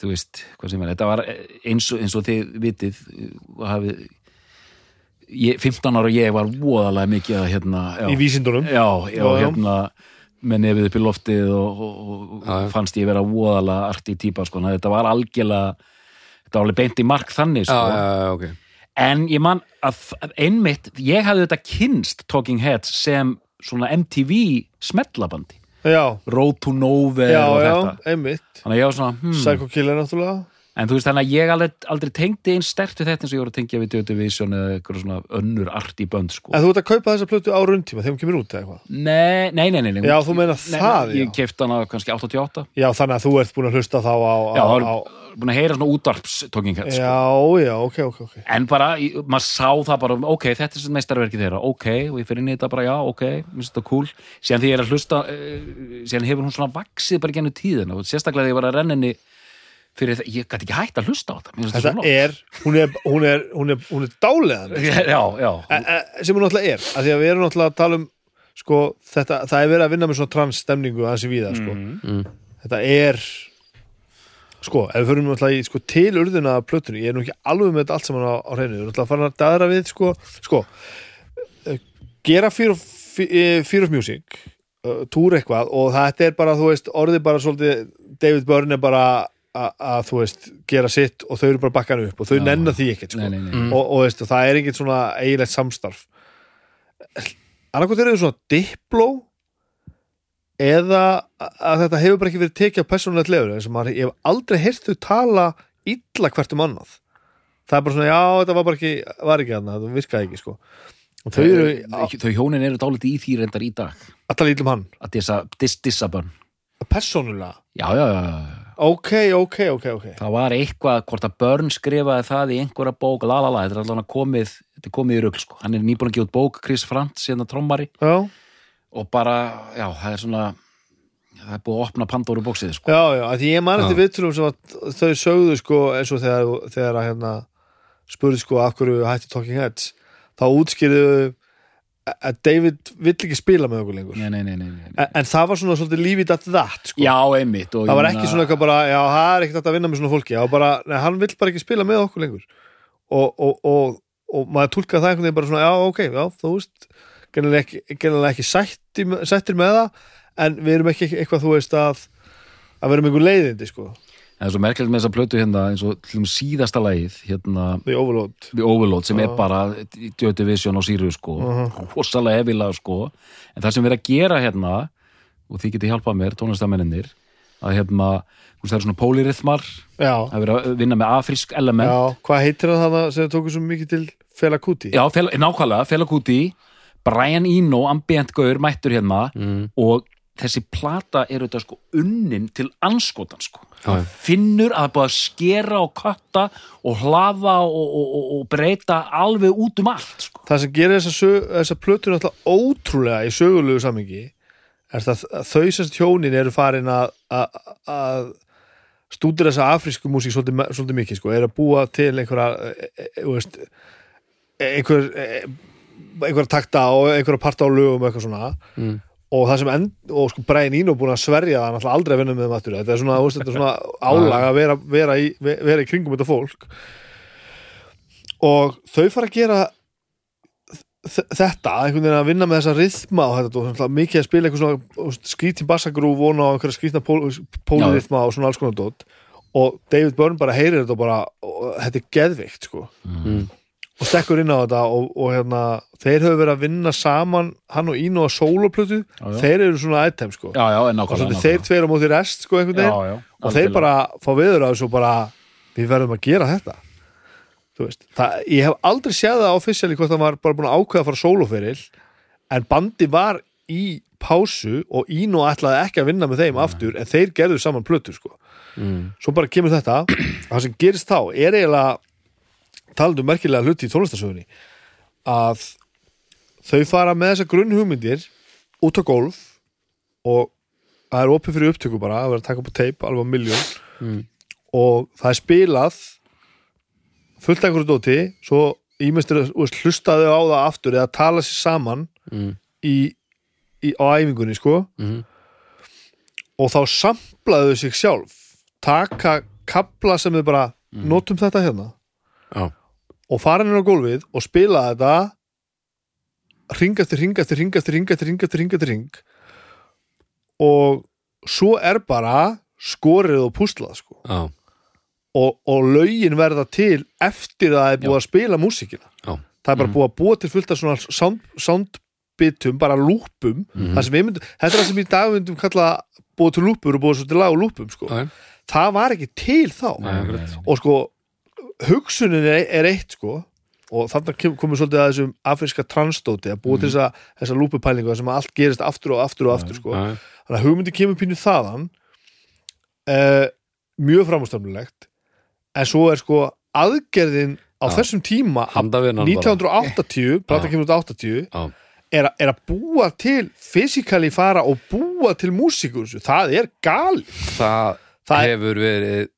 þú veist, hvað sem er, þetta var eins og, eins og þið vitið og hafið ég, 15 ára ég var voðalega mikið að hérna, já, í vísindunum. Já, já, Já, hérna með nefið upp í loftið og, og, og fannst ég vera voðalega arti típa, sko, að þetta var algjörlega þetta var alveg beint í mark þannig, Já, sko. Já, já, ok. En ég man að, einmitt ég hafði þetta kynst Talking Heads sem svona MTV smellabandi. Já, Road to Nowhere já, og já, þetta. einmitt. Þannig að ég var svona, hmm. Psycho Killer náttúrulega en þú veist þannig að ég aldrei, aldrei tengdi einn stert við þetta eins og ég voru að tengja við Dötu Vision eða eitthvað svona önnur arti bönd sko. en þú ert að kaupa þessa plötu á rauntíma þegar hún kemur út eða eitthvað nei, nei, nei, nei, Já, þú meinar Nei, það, ég já. kefti hana kannski 88 já, þannig að þú ert búin að hlusta þá á, á, já, það á var búin að heyra svona útvarps Talking Heads sko. já, já, ok, ok, ok en bara, maður sá það bara ok, þetta er meistarverkið þeirra, ok og ég fyrir inn í þetta bara, já, ok, minnst þetta cool síðan fyrir það, ég gæti ekki hægt að hlusta á þetta þetta er, hún er, hún er, hún er, hún er dáleðan flott. já, já, sem hún náttúrulega er, af því að við erum náttúrulega að tala um sko, þetta, það er verið að vinna með svona transstemningu aðeins í víða, sko Mm. þetta er sko, ef við förum náttúrulega í sko, til urðuna af plötunni, ég er nú ekki alveg með þetta allt saman á, á hreinu, við erum náttúrulega að fara að daðra við sko, sko eh, gera Fear of, eh, Music uh, túr eitthvað og þetta er bara, þú veist, orðið bara svolítið, David Byrne er bara að, þú veist, gera sitt og þau eru bara bakkan upp og þau Já. nenna því ekkert, sko. Nei, nei, nei. og, og veist, það er ekkert svona eiginlegt samstarf. Annarkvæmt er þau svona dipló eða að þetta hefur bara ekki verið tekið á persónulegt lefur eins og maður, ég hef aldrei heyrt þau tala illa hvert um annað. Það er bara svona, já, þetta var bara ekki var ekki þarna, það virkaði ekki, sko. Og þau eru þau, þau hjónin eru dálítið í því reyndar í dag. Alltaf lítlum hann, að dissa, diss, dissabönn persónulega? Já, já, já, já, ok, ok, ok, ok. Það var eitthvað hvort að Börn skrifaði það í einhverja bók la la la, þetta er allavega komið þetta er komið í rugl, sko, hann er nýbúin að gefa út bók Chris Frantz, hérna trommari. Já, og bara, já, það er svona það er búið að opna Pandoru bóksið, sko. Já, já, að því ég man eftir viðtölum sem að þau sögðu, sko, eins og þegar, þegar að hérna spurði, sko, af hverju hætti Talking Heads þá útskýrðu að David vill ekki spila með okkur lengur nei, nei, nei, nei, nei. en, en það var svona svolítið lífið að það sko. já, einmitt það var ekki svona eitthvað bara já, það er ekkert að vinna með svona fólki já, bara, nei, hann vill bara ekki spila með okkur lengur og, og, og, og maður tólkaði það einhvern veginn bara svona, já, ok, já, þú veist gennilega ekki, gennilega ekki sætti, sættir með það, en við erum ekki eitthvað, þú veist, að að vera með einhver leiðindi, sko, en það er svo merkilegt með þessa plötu hérna eins og til dæmis síðasta lagið hérna, The Overload The Overload sem er Já. bara Joy Division og Sirius sko Mhm. rosalega hefilega sko en það sem við erum að gera hérna og þið getið hjálpað mér, tónlistamenninir að hérna, þú veist það eru svona pólirithmar að vera að vinna með afrisk element já, hvað heitir það þarna sem þau tóku svo mikið til Fela Kuti? Já, fel, nákvæmlega, Fela Kuti Brian Eno, ambient gaur, mættur hérna mm. og þessi plata er auðvitað sko unnin til anskotan sko Já, já. finnur að að skera og katta og hlaða og, og, og, og breyta alveg út um allt sko. það sem gerir þessa, þessa plötur náttúrulega ótrúlega í sögulegu samingi er það að þau sérst hjónin eru farin að að- að stúdur þessa afrísku músík svolítið, svolítið mikið sko, er að búa til einhverja e, e, e, veist, einhver e, einhverja takta og einhverja parta á lögum og eitthvað svona Mm. Og það sem end, og sko Brian Eno búin að sverja það náttúrulega aldrei að vinna með þeim aftur þetta er svona, veist, þetta er svona *laughs* álag að vera, vera, í, vera í kringum þetta fólk. Og þau fara að gera þetta, einhvern veginn að vinna með þessa rithma og þetta, og svona mikið að spila eitthvað svona skrítin bassagrúf og einhverja skrítna pól, pólirithma og svona alls konar dót. Og David Byrne bara heyrir þetta og bara, og, þetta er geðveikt sko. Mm. Og stekkur inn á þetta og, og hérna, þeir höfðu verið að vinna saman hann og Íno að já. þeir eru svona item sko. Já, já, en og svona þeir tveir á móti rest sko einhvern veginn. Og þeir bara fá viður að þessu og bara við verðum að gera þetta. Þú veist, það, ég hef aldrei séð það officially hvort það var bara búin að ákveða að fara sóloferil en bandi var í pásu og Íno ætlaði ekki að vinna með þeim aftur en þeir gerðu saman plötu sko. Mm. svo bara kemur þetta. *clears throat* Það sem gerist þá er eiginlega talandi um merkilega hluti í tónlistarsögunni að þau fara með þessa grunnhugmyndir út á golf og það er opið fyrir upptöku bara að vera að taka upp á teip alveg á miljón Mm. og það er spilað fullt einhverju dóti svo ímestur hlustaðu á það aftur eða tala sér saman Mm. í, í, á æfingunni sko Mm. og þá samplaðu sig sjálf taka kapla sem við bara notum þetta hérna Já. Og fara henni á gólfið og spila þetta ring eftir ring eftir ring eftir ring og svo er bara skorið og púslað sko. Já. og, og lögin verða til eftir að það er búið að spila músíkina Já. það er bara búið að búa til fullt af svona sound, soundbitum, bara lúpum við myndum, þetta er það sem í dag myndum kalla búið til lúpur og búið til lag og lúpum sko. Já. það var ekki til þá Nei, og sko hugsunin er, eitt sko og þannig komum svolítið að þessum afríska transdóti að búa til þessa, þessa lúpupælingu sem allt gerist aftur og aftur og aftur sko. Þannig að hugmyndi kemur pínu þaðan uh, mjög framústafnulegt en svo er sko aðgerðin á Já. þessum tíma Handavinnan bara. 1980, plata Já. kemur út 80 Já. er, er að búa til fysikali fara og búa til músíkur það er gal Það, Það hefur verið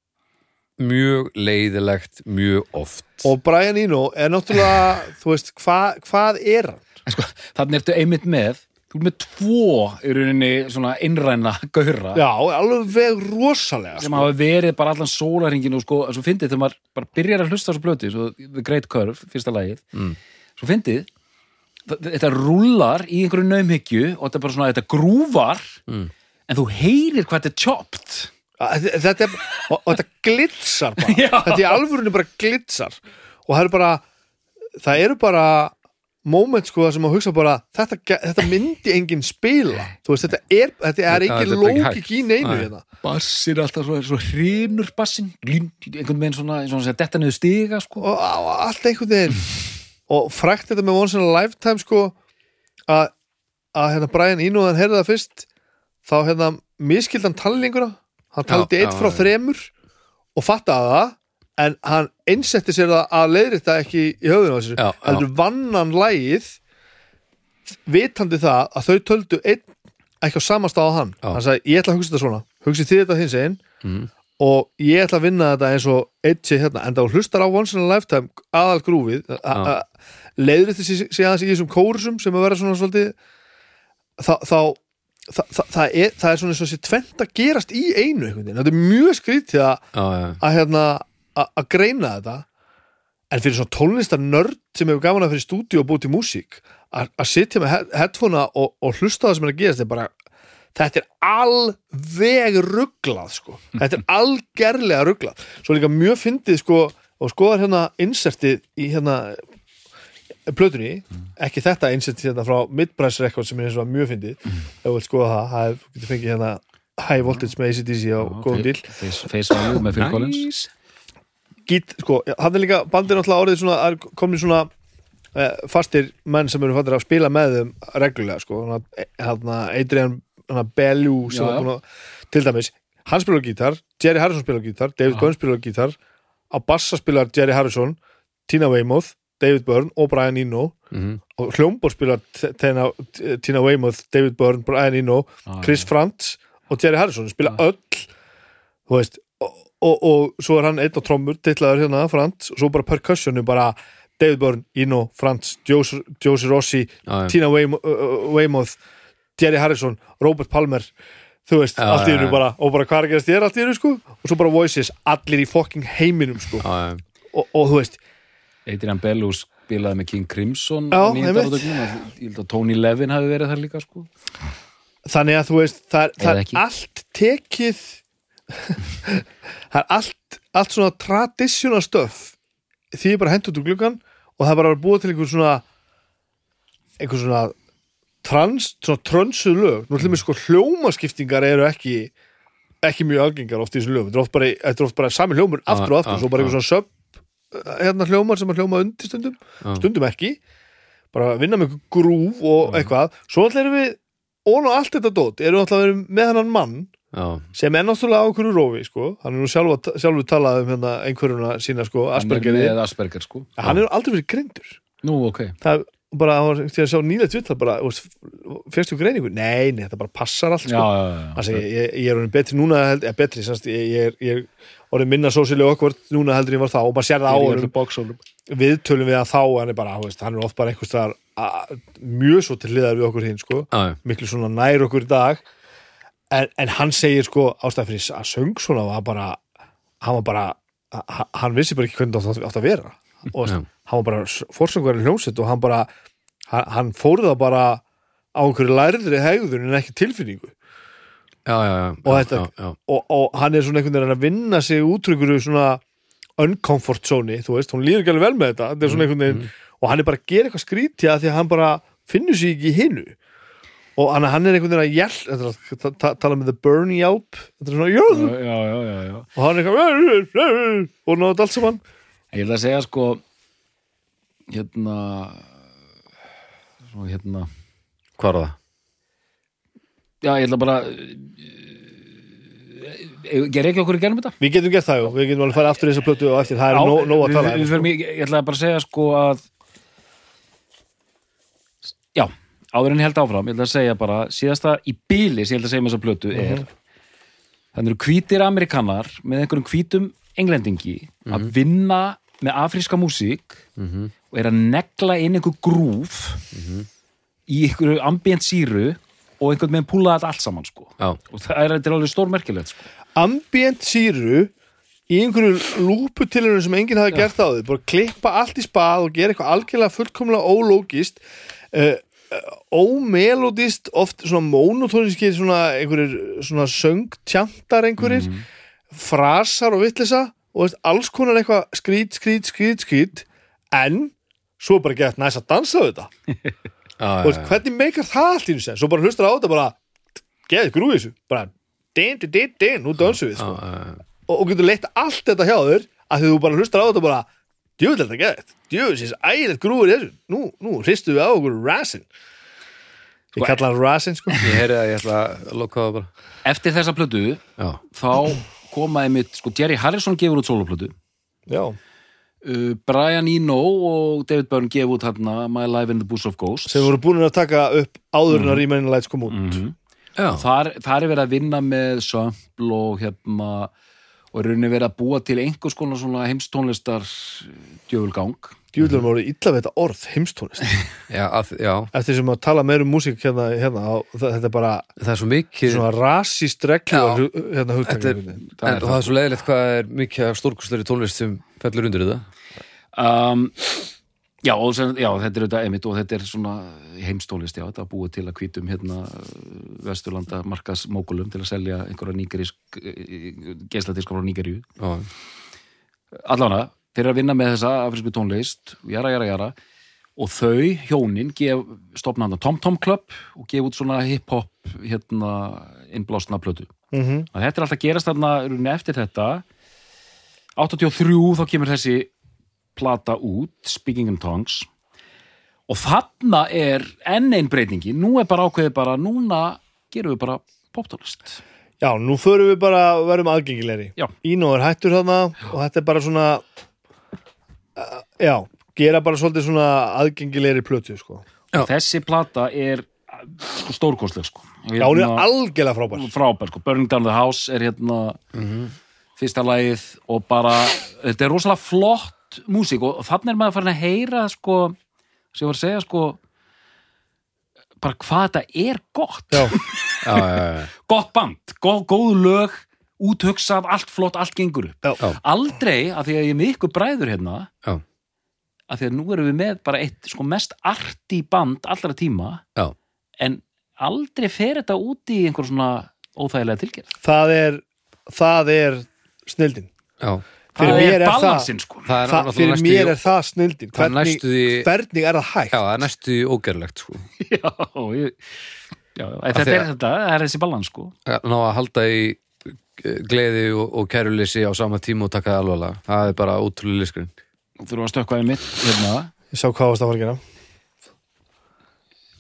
mjög leiðilegt mjög oft og Brian Eno er náttúrulega *laughs* þú veist, hva, hvað er hann? sko, þannig ertu einmitt með þú er með tvo í rauninni svona innræna gaura Já, alveg rosalega sem sko. hafa verið bara allan sólaringin og sko, svo fyndið þegar maður bara byrjar að hlusta á þessu blöti, svo The Great Curve, fyrsta lagið Mm. svo fyndið þetta rúlar í einhverju naumhyggju og þetta er bara svona, þetta grúvar Mm. en þú heyrir hvað þetta er chopped Þetta- þetta er, og, og þetta glitsar bara. *laughs* Já. þetta er í alvörunni bara glitsar. Og það eru bara það eru bara moment sko sem að hugsa bara þetta, þetta myndi enginn spila. Þú veist þetta er, þetta er Já, engin þetta er bara ekki lókik í neinu Nei. hérna. Bassir alltaf svo, svo hrinur bassin einhvern veginn svona, svona að detta niður stiga sko. og, og allt einhvern veginn. Og frækt þetta með Once in a Lifetime sko að, að hérna Brian Eno hann heyrði það fyrst þá hérna miskildan talninguna hann Já, taldi eitt já, frá já. þremur og fattaði það en hann einsetti sér það að leiðrita ekki í höfðinu á þessu Já, já. heldur vannan lægið vitandi það að þau töldu einn ekki á samastað á hann Já. hann sagði ég ætla að hugsa þetta svona hugsi þið þetta hins einn Mm. og ég ætla að vinna þetta eins og eitt sé hérna, en þá hlustar á Once in a Lifetime aðal grúfið leiður þetta sé aðeins í þessum kórusum sem að vera svona svolítið þá, þá það, það, það, er, það er svona eins og sé tvent að gerast í einu einhvern veginn, þetta er mjög skrítið að, að, hérna, að, að greina þetta. En fyrir svona tónlistar nörd sem hefur gaman að fyrir stúdíu og búið til músík að, sitja með he- headphonea og, og hlusta það sem er að gerast þetta er bara þetta er alveg rugglað sko. *laughs* þetta er algerlega rugglað svo líka mjög fyndið sko og skoðar hérna insertið í hérna plötunni, ekki þetta insertið hérna frá Midprice Records sem er eins og mjög fyndið, ef þú vilt skoða það það er, getur fengið hérna High Voltage með ACDC á góðum díl. face, value með Phil Collins. Gít, sko, hann er líka bandir náttúrulega orðið svona, er komin svona eh, fastir menn sem eru fattir að spila með þeim reglulega, sko. Hann Adrian hana Bellew sem Já, var já. búin að, til dæmis hann spilar á gítar, Jerry Harrison spilar á gítar David spilar á gítar á bassa spilar Jerry Harrison, Tina Weymouth David Byrne og Brian Eno Mhm. og hljómbor spilar T- Tina, Weymouth, David Byrne, Brian Eno Ah, Chris Frantz og Jerry Harrison spila Já. öll veist og, og, og svo er hann einn á trommur titlaður hérna, Frantz, og svo bara percussionu bara David Byrne, Eno, Frantz Josie Rossi, Já, já. Tina Weym- Weymouth Jerry Harrison, Robert Palmer þú veist, Já, allt í já. bara og bara hvað er að gerast þér allt í hennu sko og svo bara voices, allir í fucking heiminum sko Já, já. og, og þú veist, Adrian Bellews spilaði með King Crimson Já, ég að Tony Levin hafi verið þar líka sko. þannig að þú veist það, það er allt tekið *laughs* það er allt allt svona traditional stuff. Því er bara hendt út úr gluggan og það bara búið til einhver svona einhver svona trans, svona trönsuð lög. Nú ætlum við sko hljómaskiptingar eru ekki ekki mjög algengar oft í þessu lögum. Þetta er oft bara, bara sami hljómur aftur og aftur, ah, svo bara ah. einhver svona sub hérna hljómar sem að hljóma undir stundum Já. stundum ekki bara vinna með grúf og eitthvað svo alltaf erum við, ón og allt þetta dót erum alltaf verið með hennan mann Já. sem er náttúrulega á einhverju rófi sko. hann er nú sjálfur, sjálfur talað um hérna, einhverjuna sína sko, hann er Aspergeri Asperger sko. hann er aldrei verið greindur nú ok það bara, til að sjá nýlega tvittar bara, fyrstu greiningu nei, nei, þetta bara passar allt já, sko. já, já, Þannig að ég, ég er betri núna held, eða betri, semst, ég, ég, er, orðin minna sósilega okkvart núna heldur ég var þá og maður sér það á boxólum. viðtölum við að þá hann er bara, veist, hann er oft bara einhvers staðar að- mjög svo til hliðar við okkur hinn sko, miklu svona nær okkur í dag. En, en hann segir sko ástæð fyrir að söng svona var bara, hann var bara ha- hann vissi bara ekki hvernig það átt- að vera. Og Já. hann var bara fórsönguverið hljómsett og hann bara hann, hann fór það bara á einhverju lærðri hegður en ekki tilfinningu Já, já. Og þetta- já, já. og, og hann er svona einhvern veginn að vinna sig út úr svona uncomfort zone, þú veist, hún líður ekki alveg vel með þetta. Þetta er svona einhvern veginn, og hann er bara að gera eitthvað skrítið að því að hann bara finnur sig ekki í hinu. Og hann, hann er einhvern veginn að hjæl tala með the burn hjálp þetta er svona, já, og hann er eitthvað og náðu allt saman. Ég ætla að segja sko hérna svo hérna Hvað er það? Já, ég ætla bara ger ekki okkur í gerðum þetta? við getum gert það, jú, við getum alveg farið aftur í þessa plötu og eftir, það er nóg nóg að tala. við, við, við, ég ætla bara að segja sko að já, áður en ég held áfram ég ætla að segja bara, síðasta í bíli sem ég ætla að segja með þessa plötu er þannig eru hvítir amerikanar með einhverjum hvítum englendingi að vinna með afríska músík og er að negla inn einhver grúf í einhverju ambient síru og einhvern veginn púla þetta allt saman sko. Og það er, er alveg stórmerkilegt sko. ambient síru í einhverju lúputilunum sem enginn hafi gert á því, bara klippa allt í spað og gera eitthvað algjörlega fullkomlega ólógist uh, ómelodist oft svona monotóniskir svona einhverjir svona söngtjantar einhverjir frasar og vitlisa og veist, alls konar eitthvað skrít, skrít, skrít, skrít. En svo bara gett næst að dansa á þetta *laughs* já, og já. hvernig meikar það allt í þessu svo bara hlustar á þetta bara geðið grúið þessu. Bara din, din, din, din, nú dansum við sko. Já. og, og getur leitt allt þetta hjá þér að því þú bara hlustar á þetta bara djúvill þetta geðið, djúvill þessi ægilegt grúið þessu. Nú, nú hristu við á okkur rasin. Ég kalla hann rasin sko. Ég heyri að ég ætla að loka það bara. Eftir þessa plötu Já, þá komaði mitt, sko Jerry Harrison gefur út soloplötu já, uh, Brian Eno og David Byrne gefur út hérna My Life in the Boots of Ghosts. Sem voru búin að taka upp áður en að Remain Lights kom út. Já, þar, þar er verið að vinna með sömpl og hérna og er verið að búa til einhvers konar svona heimstónlistar djöfulgang djúvill erum voru illa við þetta orð heimstónist *laughs* já, að, já. Eftir sem að tala meir um músík hérna, hérna á, það, þetta er bara Það er svo mikið svona rasist reglu Já. hérna Þetta er, hugtækning en, og það er svo leiðilegt hvað er mikið af stórkustleri tónlist sem fellur undir þetta. Um, já, og sem, já, þetta er þetta emitt og þetta er svona heimstónlist já, þetta er búið til að hvítum hérna vesturlanda markasmókulum til að selja einhverja nýgerísk geisladiska frá Nýgeríu Já, allána, þeir eru að vinna með þessa afrísku tónlist, jara, jara, jara og þau, hjónin, gef stopna hann Tom Tom Club og gef út svona hip-hop hérna innblásna plötu. mm -hmm. Að þetta er alltaf að gerast þarna eftir þetta 83 þá kemur þessi plata út, Speaking in Tongues og þarna er enn einn breytingi, nú er bara ákveðið bara, núna gerum við bara poptónlist. Já, nú förum við bara að verðum aðgengilegri er hættur þarna og þetta er bara svona já, gera bara svolítið svona aðgengilegri plötu sko. Þessi plata er sko, stórkostleg sko. Já, hún er algjörlega frábær frábær sko. Burning Down the House er hérna fyrsta lagið og bara þetta er rosalega flott músík og þannig er maður farin að heyra sko, sem ég var að segja sko bara hvað þetta er gott já, *laughs* já, já, já. gott band, góð, góð lög úthugsað, allt flott, allt gengur upp. Já, aldrei, af því að ég er ykkur bræður hérna Já. af því að nú erum við með bara eitt sko mest arti band allra tíma Já. en aldrei fer þetta út í einhver svona óþægilega tilgerð. Það er það er snildin. Já. Fyrir það mér er er það- balansinn sko. Það er það, fyrir næstu mér er það snildin. Það er hvernig, næstu hvernig er það hægt? Já, það er næstu ógerlegt sko. *laughs* já, ég, já, þetta er þetta, það er þessi balans sko. Að Ná að halda í gleði og, og kæruleysi á sama tíma og taka það alvarlega. Það er bara ótrúlega liskurinn. Þú þurfum að stökkva í mitt hérna. Ég sá hvað fara að gera.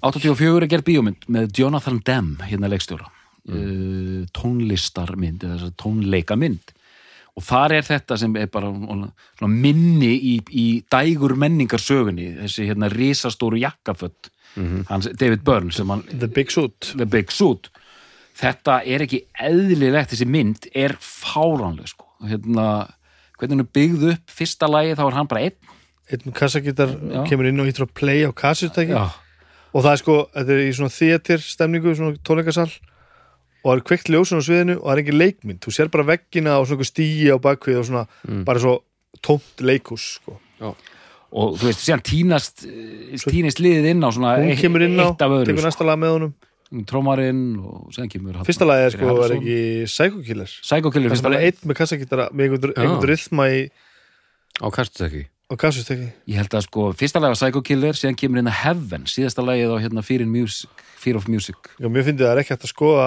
84 er gerð bíómynd með Jonathan Demme hérna leikstjóra. Mm. tónlistarmynd eða tónleikamynd og þar er þetta sem er bara svona minni í, í dægur menningarsögunni. Þessi hérna risastóru jakkafött hans David Byrne sem hann The Big Suit. The Big Suit þetta er ekki eðlilegt þessi mynd er fáránleg sko. Hérna, hvernig hún er byggð upp fyrsta lagi þá er hann bara einn. Einn kassagítar Já. kemur inn og hýttur að play á kassutæki Já. og það er sko, þetta er í svona theater stemningu, svona tónleikasal og það er kveikt ljósun á sviðinu og það er engin leikmynd. Þú sér bara veggina og svona stíi á bakvið og svona, bara svo tómt leikhús sko. og þú veist, síðan tínast tínist liðið inn á svona hún kemur inn á, eitt af öðru tekur næsta lag með honum trómarinn og síðan kemur hann- fyrsta lagi er sko, er ekki Psycho Killer? Psycho Killer er fyrsta lagi einn með kassagítara með einhvern, rithma í Á kastustekki á kassutæki ég held að sko, fyrsta lagi var Psycho Killer síðan kemur inn að Heaven, síðasta lagið á hérna Fear, Music, Fear of Music. Já, mér finnst það er ekki hægt að skoða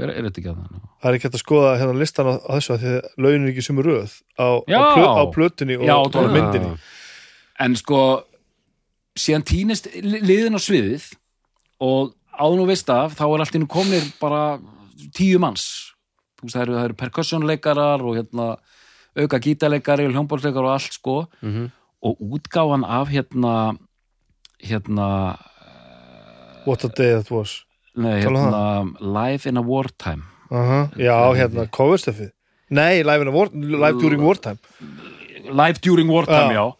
er, er þetta ekki að það? það er ekki hægt að skoða hérna listan á, á þessu af því að launin er ekki sumur röð á, á, plö, á plötunni og, Já, og myndinni. En sko síðan tínist li- liðin á sviðið og áður nú veist af þá er allt innu komnir bara tíu manns. Veist það eru, það eru percussionleikarar og hérna auka gítarleikari og hljómbólsleikar og allt sko. Mhm. og útgáfan af hérna hérna What a day that was. Nei, um hérna Live in a Wartime. Uh Já, hérna, coverstöfið Nei, live, in a war, live during wartime. Live during Wartime, Já. já.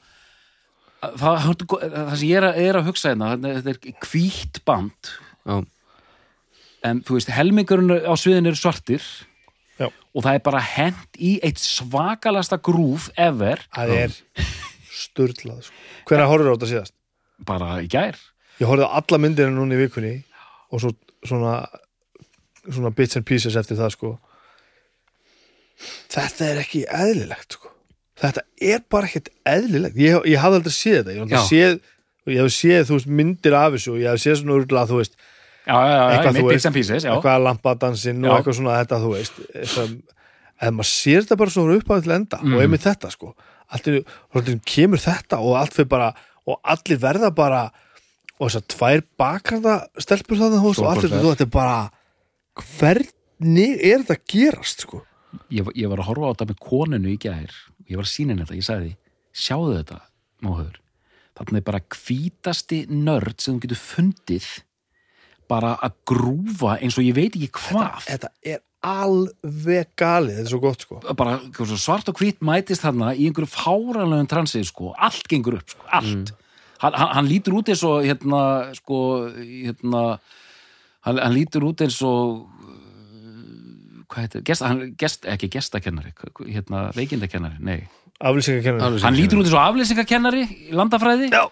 Það, það sem ég er að, er að hugsa hérna þetta er hvítt band Já, en þú veist, helmingurinn á sviðin eru svartir. Já. og það er bara hent í eitt svakalasta grúf ever, Það er sturlað sko. Hvernig horfður á þetta síðast? bara í gær. Ég horfði á alla myndina núna í vikunni og svo svona svona bits and pieces eftir það sko. Þetta er ekki eðlilegt sko. Þetta er bara ekkert eðlilegt. Ég, ég hafði aldrei séð þetta. Ég hafði séð, ég hef séð þú veist, myndir af þessu og ég hef séð svona urla þú veist, Eitthvað, þú veist, eitthvað lampadansinn og eitthvað svona þetta þú veist eða maður sér þetta bara svona uppáðið til enda Mm. og einmitt þetta sko einu kemur þetta og allt fyrir bara og allir verða bara og þess að tvær bakranda stelpur það og allir þú þetta er bara hvernig er þetta gerast sko? Ég, ég var að horfa á þetta með koninu í gær ég var að sína henni þetta, ég sagði sjáðu þetta, móhör þarna er bara hvítasti nörd sem þú getur fundið bara að grúfa eins og ég veit ekki hvað. þetta er alveg galið þetta er svo gott sko. Bara svo svart og hvít mætist þarna í einhverju fáranlegum transið sko, allt gengur upp, sko, allt. Hann, hann, hann lítur út eins og hérna, sko, hérna hann, hann lítur út eins og uh, hvað heitir, gest, hann, gest, ekki gestakennari hérna, veikindakennari, nei aflýsingakennari. Hann lítur út eins og afleysingakennari í landafræði Já.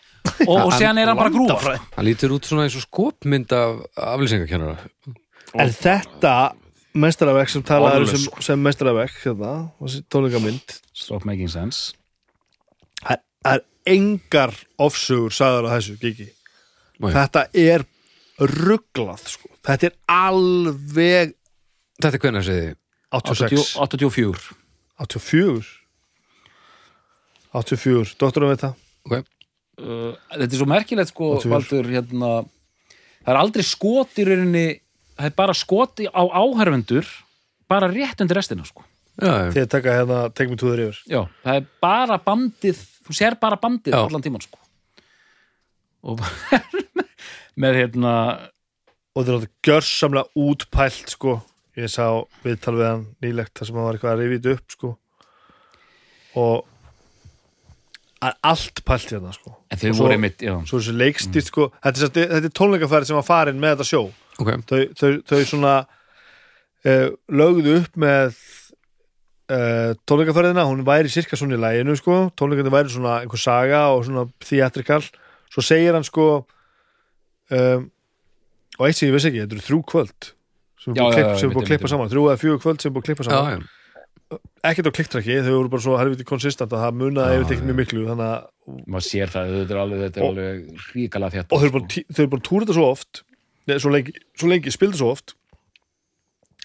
og, og séðan er hann bara grúfa hann lítur út svona eins og skopmynd af aflýsingakennara. En þetta mestaravekk sem talaður Orðlaus, sem, sko. sem mestaravekk hérna, þessi tónleikamynd stop making sense. Það það er engar ofsugur sagður á þessu gigi. Nei. þetta er rugglað sko. þetta er alveg Þetta er hvernig að segði 86 84 84 84, doktorum veit það? Okay. uh, þetta er svo merkilegt sko 84. Valdur, hérna, það er aldrei skot í rauninni það er bara skot á áhærvendur bara rétt undir restina sko. Já, þegar taka hérna, me to the river. Já, það er bara bandið þú sér bara bandið Já. allan tíman sko. Og *laughs* með hérna og þetta er náttúrulega gjörsamlega útpælt sko, ég sá viðtal við hann nýlegt þar sem hann var eitthvað að rifið upp sko. Og allt pælt hérna sko. En þau voru einmitt, já, svo þessi leikstýrt sko þetta er, þetta, er tónleikaferð sem var farin með þetta sjó. Ok, þau, þau, þau svona uh, lögðu upp með uh, tónleikaferðina. Hún væri cirka svona í læginu sko. Tónleikandi væri svona einhver saga og svona theatrikal, svo segir hann sko um, og eitt sem ég vissi ekki, þetta eru þrjú kvöld sem er Já, búið að já, klippa, já, saman þrjú eða fjögur kvöld sem er búið að klippa já, saman. já ekkert á klikktrakki, þau voru bara svo helviti konsistent að það munaði Já, yfir mjög miklu þannig að, maður sér það þetta er alveg, þetta er Og- alveg ríkala þétt og þau eru bara, eru bara túrið þetta svo oft Nei, svo lengi, svo lengi spildu svo oft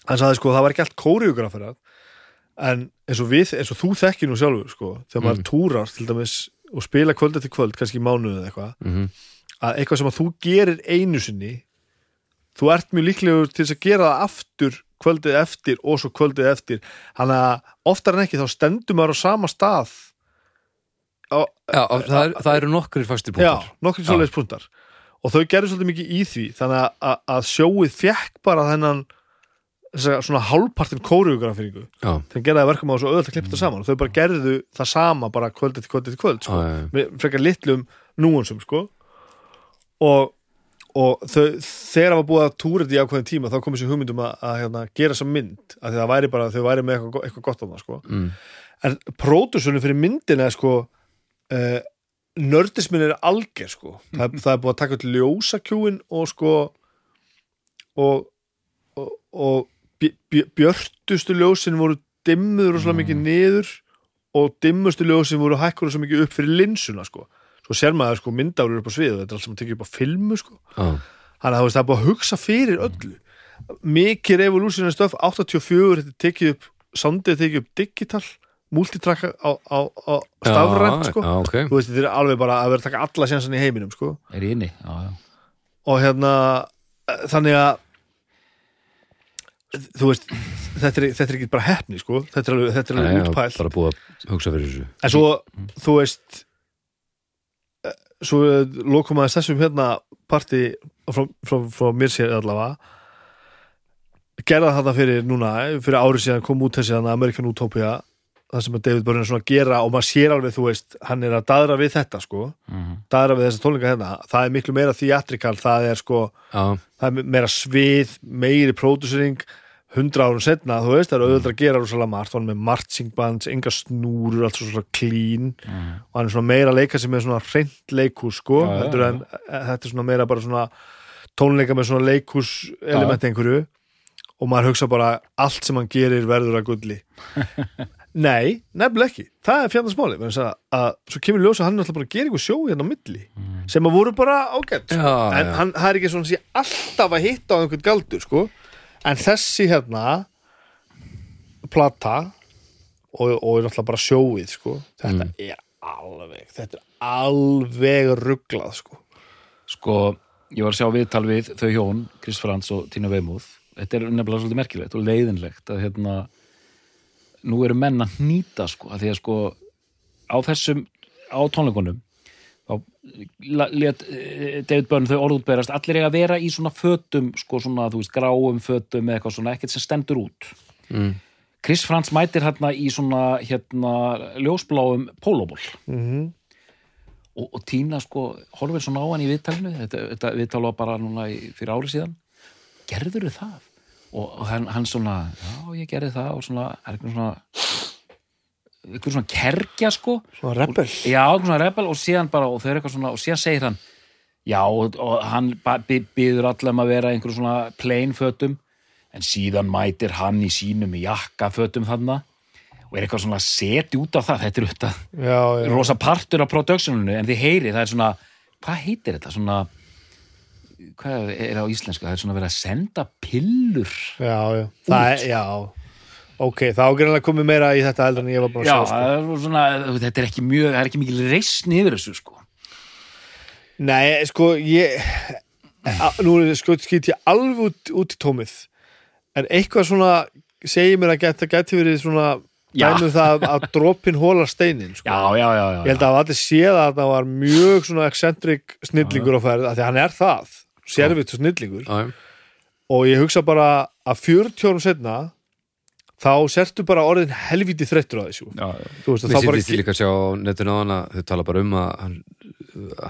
hann sagði sko, það var ekki allt kóriugrafera en eins og við, eins og þú þekkir nú sjálfur sko, þegar maður Mm. túrar til dæmis og spila kvöld eftir kvöld, kannski mánuð eða eitthvað, Mhm. að eitthvað sem að þú gerir einu sinni þú ert mjög líklegur til að gera það aftur kvöldið eftir og svo kvöldið eftir. Hann að oftar en ekki þá stendur maður á sama stað. Á, Já, og það, er, það eru nokkrir fastir Já, punktar nokkur svoleiðis puntar og þau gerðu svolítið mikið í því þannig að, að, að sjóið fekk bara þennan svona hálfpartin kóriugraferingu Já, þegar gerði það verkum á svo öðvöld að klippa þetta saman. Og þau bara gerðu það sama bara kvöld eftir kvöld eftir kvöld já, sko. já, já. með frekar litlum núansum sko. og, og þau, þegar það var búið að túra þetta í ákveðin tíma þá kom þessi hugmyndum að, að hérna, gera þessa mynd að það væri bara, þau væri með eitthvað, eitthvað gott á það sko. Mm. en pródúsunum fyrir myndina sko uh, nördismin er alger sko það, *laughs* það er búið að taka til ljósakjúin og sko og, og, og bj- bj- björtustu ljósin voru dimmuður og svo mikið niður og dimmustu ljósin voru hækkur og svo mikið upp fyrir linsuna sko svo sér maður sko myndárur upp á sviðu þetta er allt sem að tekja upp á filmu sko. Já, þannig að það er búið að hugsa fyrir öllu. Mikið revolutionary stöf 84, þetta tekið upp soundið tekið upp digital multitrack á, á, á stafrænt sko. Já, ok. Þú veist, þetta er alveg bara að vera að taka alla sjansan í heiminum sko. er í inni, já, já. Og hérna eh, þannig að þú veist þetta er, þetta er ekki bara hefni sko. þetta er alveg, er alveg já, útpælt. bara búið að hugsa fyrir þessu. En svo, þú veist svo lokum aðeins þessum hérna parti frá, frá, frá mér sér allavega. Gerða þetta fyrir núna fyrir árið síðan kom út þessi þannig American Utopia það sem að David Byrne er svona að gera og maður sér alveg, þú veist, hann er að daðra við þetta sko, Mhm. daðra við þessa tónleika hérna. Það er miklu meira theatrical, það er sko Já, það er meira svið, meiri pródúsering hundra árum setna, þú veist, það er auðvitað að gera rosalega margt, hann er með marching bands enga snúrur, allt svo svona clean. Mhm. og hann er svona meira að leika sem með svona hreint leikhús, sko, heldur en eh, þetta er svona meira bara svona tónleika með svona leikhús element einhverju. Og maður hugsa bara allt sem hann gerir verður að gulli. *laughs* Nei, nefnilega ekki. Það er fjandasmáli, menn að, að svo kemur ljós að hann er alltaf bara að gera eitthvað sjó hérna á milli. Sem að voru bara ágætt en hann er ekki svona alltaf að hitta á einhvern galdur sko. En þessi hérna plata og, og er alltaf bara sjóið sko. þetta er alveg þetta er alveg rugglað sko. sko, ég var að sjá viðtal við þau hjón, Chris Frans og Tina Weymouth þetta er nefnilega svolítið merkilegt og leiðinlegt að hérna nú eru menn að hnýta sko að því að sko á þessum á tónleikunum lét eh, David Byrne þau orðútberast allir eiga að vera í svona fötum sko svona þú veist gráum fötum eða eitthvað svona ekkert sem stendur út. Mm. Chris Frans mætir hérna í svona hérna ljósbláum pólóból. Mm og, og Tína sko horfir svona á hann í viðtalinu. Þetta, þetta viðtal var bara núna í, fyrir ári síðan. Gerður það? Og, og hann, hann svona já ég gerði það. Og svona er eitthvað svona eitthvað svona kerkja sko. Svona rebel. Já eitthvað svona rebel og síðan bara og þau eru eitthvað svona og síðan segir hann já og, og hann býður allam að vera í einhverjum svona plain fötum. En síðan mætir hann í sínum jakkafötum þarna og er eitthvað svona setja út af það. Þetta er auðvitað já, já, rosa partur á productioninu en þið heyri, það er svona hvað heitir þetta, svona hvað er á íslensku, það er svona verið að senda pillur já, já. Það er, já ok, þá greinlega komið meira í þetta heldur en ég var bara já, að sjá sko. það er svona, þetta er ekki mjög það er ekki mikil reisn yfir þessu sko. Nei, sko, ég a, nú er sko, skýt ég alveg út, út í tómið. En eitthvað svona segir mér að geta geti verið svona Já. dæmum það að *laughs* dropin hólar steinin sko. já, já, já, já, ég held að allir séð að það var mjög svona eccentric snillingur á ferð, af því hann er það sérvitt og snillingur. Og ég hugsa bara að 40 árum setna þá sertu bara orðin helviti þreyttur á þessu. Já, þú veist, Mér þá bara ég líka að sjá á netinu á hana þau tala bara um að hann,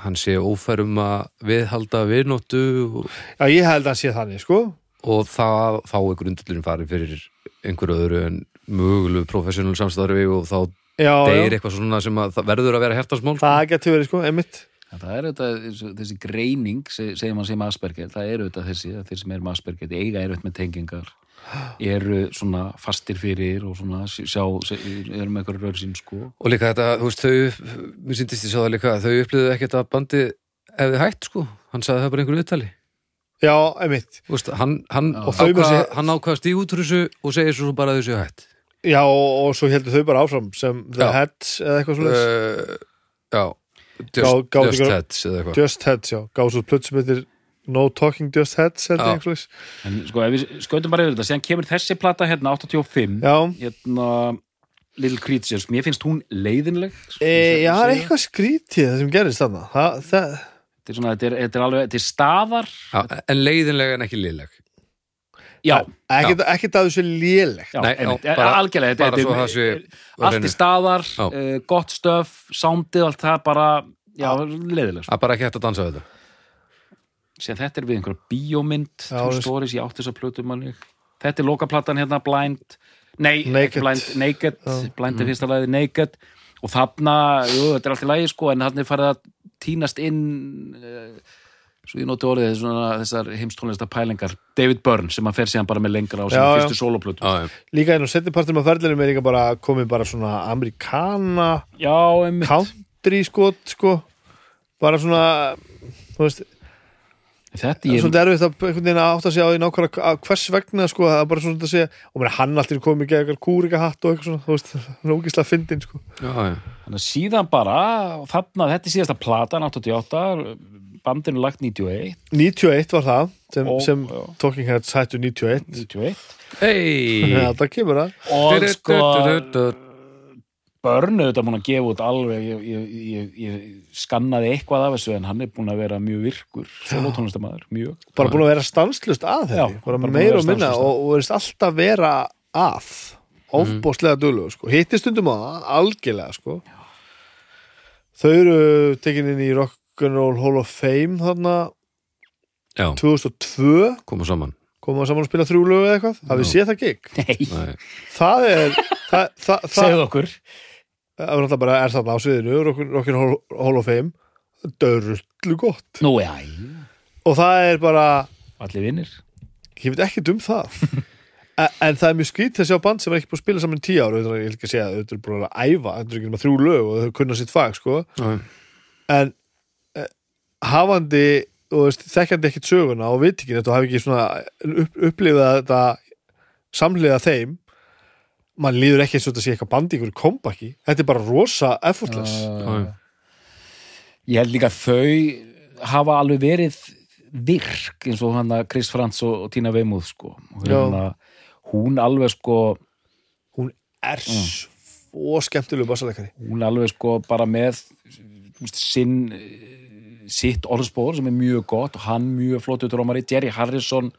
hann sé ófær um að viðhalda viðnóttu og, já, ég held að hann sé þannig, sko. Og það, þá er grundullurinn farið fyrir einhverju öðru en mögulegu professional samstarfi og þá já, deyr já, eitthvað svona sem að það verður að vera hertasmál sko. það getur verið, sko, einmitt. En það er auðvitað, þessi- þessi greining, seg- segir mann sem Asperger, það er auðvitað þessi, að þeir sem eru með Asperger, þeir eiga erfitt með tengingar, eru svona fastir fyrir og svona sjá, sjá eru með eitthvað rörsinn, sko. og líka þetta, þú veist, þau mér sýndist ég sá það líka, þau upplýðu ekkert að bandi hefði hætt, sko, hann sagði það bara í einhverju viðtali. Já, einmitt. Þú veist, hann, hann, Og þau með ákvað, sér- hann ákvað stíg út úr þessu og segir svo bara að þessu hætt. Já, og, og svo heldur þau bara áfram sem The Já. Heads eða eitthvað svona uh, já. Just, Gá- just heads eða eitthvað. Just Heads, já, gáðu svo plöt sem heitir No Talking Just Heads En sko, ef við skautum bara yfir þetta, síðan kemur þessi plata hérna 85, Já, hérna Little Creatures, mér finnst hún leiðinleg. e, já, það er eitthvað skrítið það sem gerist þarna. Það, það, Þetta er svona, þetta er, þetta er alveg, þetta er staðar. já, en leiðinlega en ekki liðleg Já, ekkert, ekkert að þessu já, bara- algjörlega, þetta bara svo það þetta sé er á allt í staðar, uh, gott stöf, soundið, allt það bara, já, leiðileg. það er bara ekki hægt að dansa við þetta Síðan þetta er við einhverja bíómynd, True Stories, ég átti þess að plötu manni. Þetta er lokaplattan hérna, Blind, nei, Naked. Blind, Naked, Já. Blind er fyrsta lagið, Naked. Og þarna, jú, þetta er allt í lagi, sko, en þarna er farið að tínast inn, uh, svo ég noti orðið, svona, þessar heimstónlista pælingar, David Byrne, sem að fer síðan bara með lengra á sinni já. fyrstu soloplötu. já, já. líka inn á setnipartum af ferðlunum er líka bara komið bara svona amerikana Já, country skot sko bara svona þú veist, Þetta ég, svona erfitt að einhvern veginn að átta sig á því nákvæmlega að hvers vegna sko, það er bara svona að segja og mér hann alltaf komið ekki eitthvað kúrika hatt og eitthvað svona, þú veist, *laughs* það er ógislega fyndin sko. já, já. Þannig að síðan bara, þarna, þetta er síðasta platan, 88, bandinu lagt 91, 91 var það sem, Og- sem. Talking Heads hættu 91 91. Hey. *laughs* Já, það kemur það Og sko. Börnu þetta múin að gefa út alveg, ég, ég, ég, ég skannaði eitthvað af þessu en hann er búin að vera mjög virkur, solotónlistamæður, mjög. bara búin að vera stanslust að þetta bara bara meira og minna og, og verðist alltaf vera að ofbóðslega duglu sko. hitti stundum á það, algjörlega sko. þau eru tekin inn í Rock'n'Roll Hall of Fame þarna. Já, 2002 koma saman. Koma saman að spila þrjú lög eða eitthvað? Hafið séð það gig? Nei, Nei. það er það, það, það, segðu okkur. Það er náttúrulega bara er þarna á sviðinu Rock- Rock'n'Roll Hall of Fame. Dörrullu gott. Nú, já, og það er bara allir vinnir. ég veit ekki um það. *laughs* En, en það er mjög skrýt að sjá band sem er ekki búin að spila saman í tíu ára, ég vil ekki að segja að þau eru búin að æfa, þetta er ekki nema þrjú lög og þau kunna sitt fag, sko. Já, en eh, hafandi og veist, þekkjandi ekkit söguna og veit ekki þetta og hafi ekki svona upp, upplifað þetta samhliða þeim mann líður ekki eins og þetta sé eitthvað bandi ykkur kompaki, þetta er bara rosa effortless. Já, já. Ég held líka að þau hafa alveg verið virk eins og hann að Chris Frantz og, og Tina Weymouth sko. Hérna, hún alveg sko hún er svo skemmtilegu bassalegari hún alveg sko bara með þú veist, sinn eh, sitt orðspór sem er mjög gott og hann mjög flott utrómari, Jerry Harrison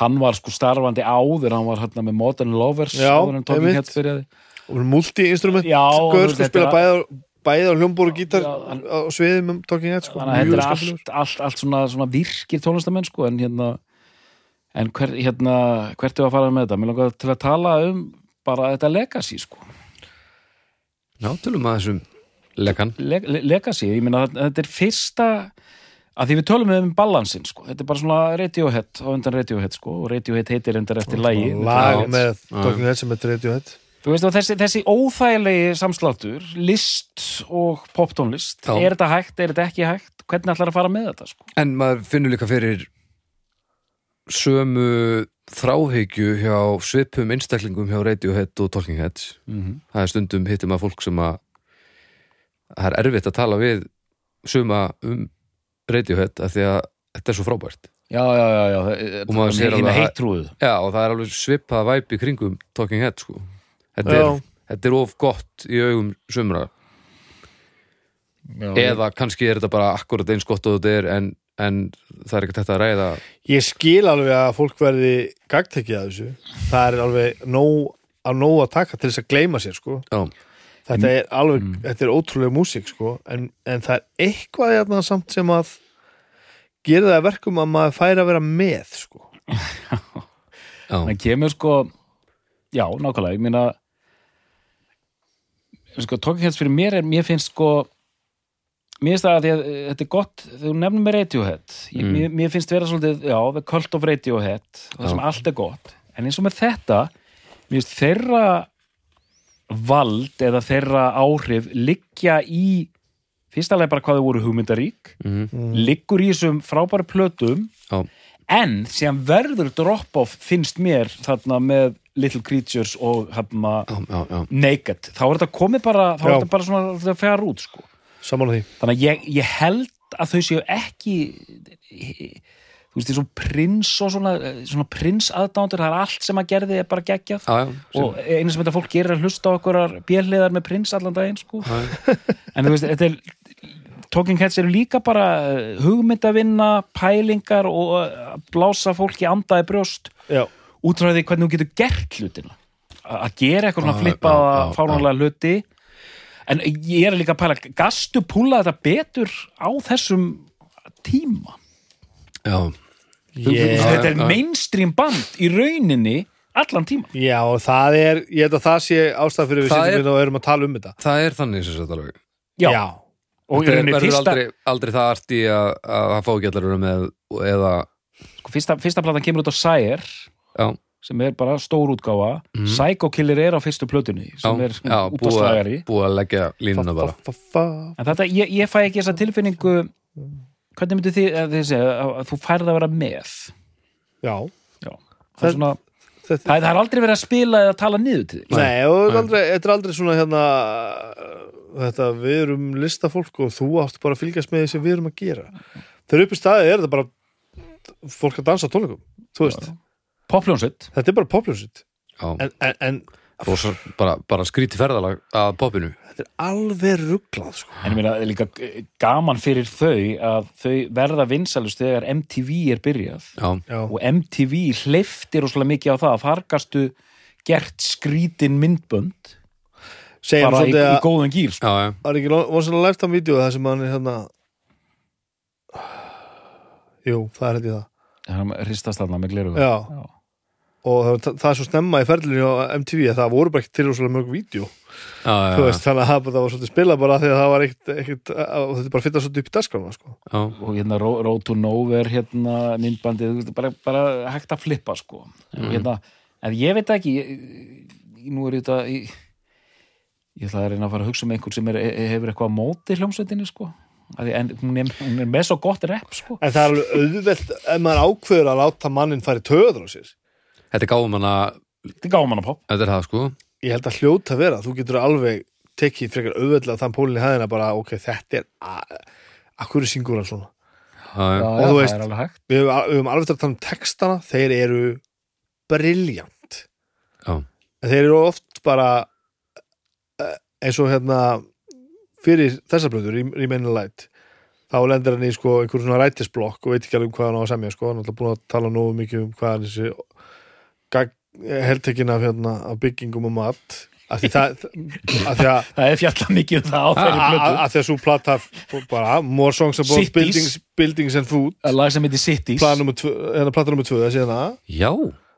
hann var sko starfandi áður hann var hérna með Modern Lovers Já, áður en Talking einmitt. Heads byrjaði. Og multi-instrument Já, gaur, sko, spila er- bæði, á- bæði á hljómbor og gítar á sviðum um Talking Heads sko. þannig að þetta er allt, allt, allt svona, svona virkir tónlistamenn sko en hérna en hver, hérna, hvert er að fara með þetta? Mér langar til að tala um bara þetta legacy sko. Já, tölum að þessum lekan Le le legacy, ég meina þetta þetta er fyrsta að því við tölum um balansin sko, þetta er bara svona Radiohead á undan Radiohead sko. Og Radiohead heitir endar eftir lægi lag með. Talking Heads sem heitir Radiohead. Þú veist þessi, þessi óþægilegi samsláttur, list og poptónlist, er þetta hægt, er þetta ekki hægt, hvernig ætlar að fara með þetta sko? en maður finnur líka fyrir sömu þráhyggju hjá svipum einstaklingum hjá Radiohead og Talking Heads. Mm -hmm. það er stundum hittum að fólk sem að það er erfitt að tala við suma um Radiohead af því að þetta er svo frábært. Já, já, já, já, Og maður sér alveg að- já og það er alveg svipað væp í kringum Talking Head sko. Þetta er, þetta er of gott í augum sumra. Já, eða kannski er þetta bara akkurat eins gott og þetta er en, en það er ekkert þetta að ræða Ég skil alveg að fólk verði gagtekið að þessu. Það er alveg nóg, að nóg að taka til þess að gleyma sér, sko. Já, Þetta er alveg, þetta er ótrúlega músík, sko. En, en það er eitthvað hérna samt sem að gera það að verkum að maður færi að vera með, sko. *laughs* já, það kemur sko já, nákvæmlega, ég meina sko, Heads fyrir mér er, mér finnst sko mér finnst það að að eh, þetta er gott þú nefnir með Radiohead ég, Mm. mér, mér finnst vera svolítið, já, the cult of Radiohead það Já. sem allt er gott en eins og með þetta, mér finnst þeirra vald eða þeirra áhrif liggja í fyrsta leið bara hvað þau voru hugmyndarík mhm, liggur í þessum frábæri plötum já, en sem verður drop-off finnst mér þarna með Little Creatures og já, já, já. Naked, þá er þetta komið bara þá er þetta bara svona það fjár út sko. Þannig að ég, ég held að þau séu ekki þú veist, því svo prins og svona, svona prins aðdándur, það er allt sem að gerði er bara geggjað. Já, já, og einu sem þetta fólk gerir er að hlusta á okkur björliðar með prins allan daginn sko. *laughs* en þú veist, þetta er Talking Heads eru líka bara hugmyndavinna, pælingar og að blása fólki andaði brjóst. Já. út frá því hvernig þú getur gert hlutina. A- að gera eitthvað svona já, fáránlega hluti. En ég er líka að pæla gastu púla þetta betur á þessum tíma? Já. Ég- þetta er já. mainstream band í rauninni allan tíma Já, og það er, ég held að það sé ástæð fyrir við er- við og erum að tala um þetta. Það er þannig sem þetta alveg. Já, og í Þetta er- rauninni verður fyrsta, aldrei, aldrei það arti að, að það fá ekki allar með eða, sko, fyrsta, fyrsta platan kemur út á Sire já, sem er bara stór útgáfa. Mhm. Psycho Killer er á fyrstu plötunni já, sem er já búið, útvarslagari að- búið að leggja línuna bara. Fa, fa, fa. en þetta, ég, ég fæ ekki þessa tilfinningu hvernig myndir þið að, þið segja, að, að þú færð að vera með? Já. já. það, Það- er svona, Þetta, það, það er aldrei verið að spila eða tala niður til því Nei, og þetta er Nei. aldrei, þetta er aldrei svona hérna þetta, við erum listafólk og þú átt bara að fylgjast með því sem við erum að gera. Þegar upp í staði er þetta bara fólk að dansa tónleikum þú veist, Popljónsveit, þetta er bara popljónsitt já, en, en, en rosa, bara, bara skríti ferðalag að popinu þetta er alveg rugglað sko. en ég meina það er líka gaman fyrir þau að þau verða vinsalust þegar MTV er byrjað. Já, og MTV hleyftir rosalega mikið á það að þar gastu gert skrítin myndbönd. Segjum bara í, í góðum gýr sko. já, það er ekki vonsalega lifetime vídeo það sem hann er hérna? Jú, það er hérna það. Hann hristast þarna með gleru Já. Og það, það er svo snemma í ferlinu á MTV að það voru bara ekki til rosalega mörg vídeo. Já, já, þú veist, þannig að það var svolítið spila bara því að það var ekkit, ekkit og þetta er bara fyrir svolítið upp í dagskrána sko. já, og hérna Ro- Road to Nowhere hérna myndbandið, þú veist, bara, bara hægt að flippa sko. Og hérna, en ég veit ekki ég, nú er þetta ég, ég ætla að reyna að fara að hugsa um einhver sem er, hefur eitthvað móti hljómsveitinni sko. En hún er, hún er með svo gott rep sko. En það er alveg auðvelt ef maður ákveður að láta mannin færi töður á sér þetta er gáum hana þetta er gáman að pop þetta er það sko. Ég held að hljóta að vera, þú getur alveg tekið frekar auðveldlega þann pólinn í hæðina bara ok, þetta er akkur syngur hann svona? Já, já, Og já, þú veist- er við höfum, við höfum alveg tala um textana þeir eru en þeir eru oft bara eh, eins og hérna fyrir þessar blöður í, í Menni Light þá lendir hann í sko einhver svona rætisblokk og veit ekki alveg um hvað hann á að semja sko, hann er alltaf búin að tala nógu mikið um hvað hann þessi heltekin af, hérna, af byggingum og mat. Af því það *laughs* af því að það er fjalla mikið um það á þeirri að plötu. að því að svo plata bara more songs about Cities. buildings, buildings and food. Að lag sem heitir Cities. Hérna tvö það sé hana já,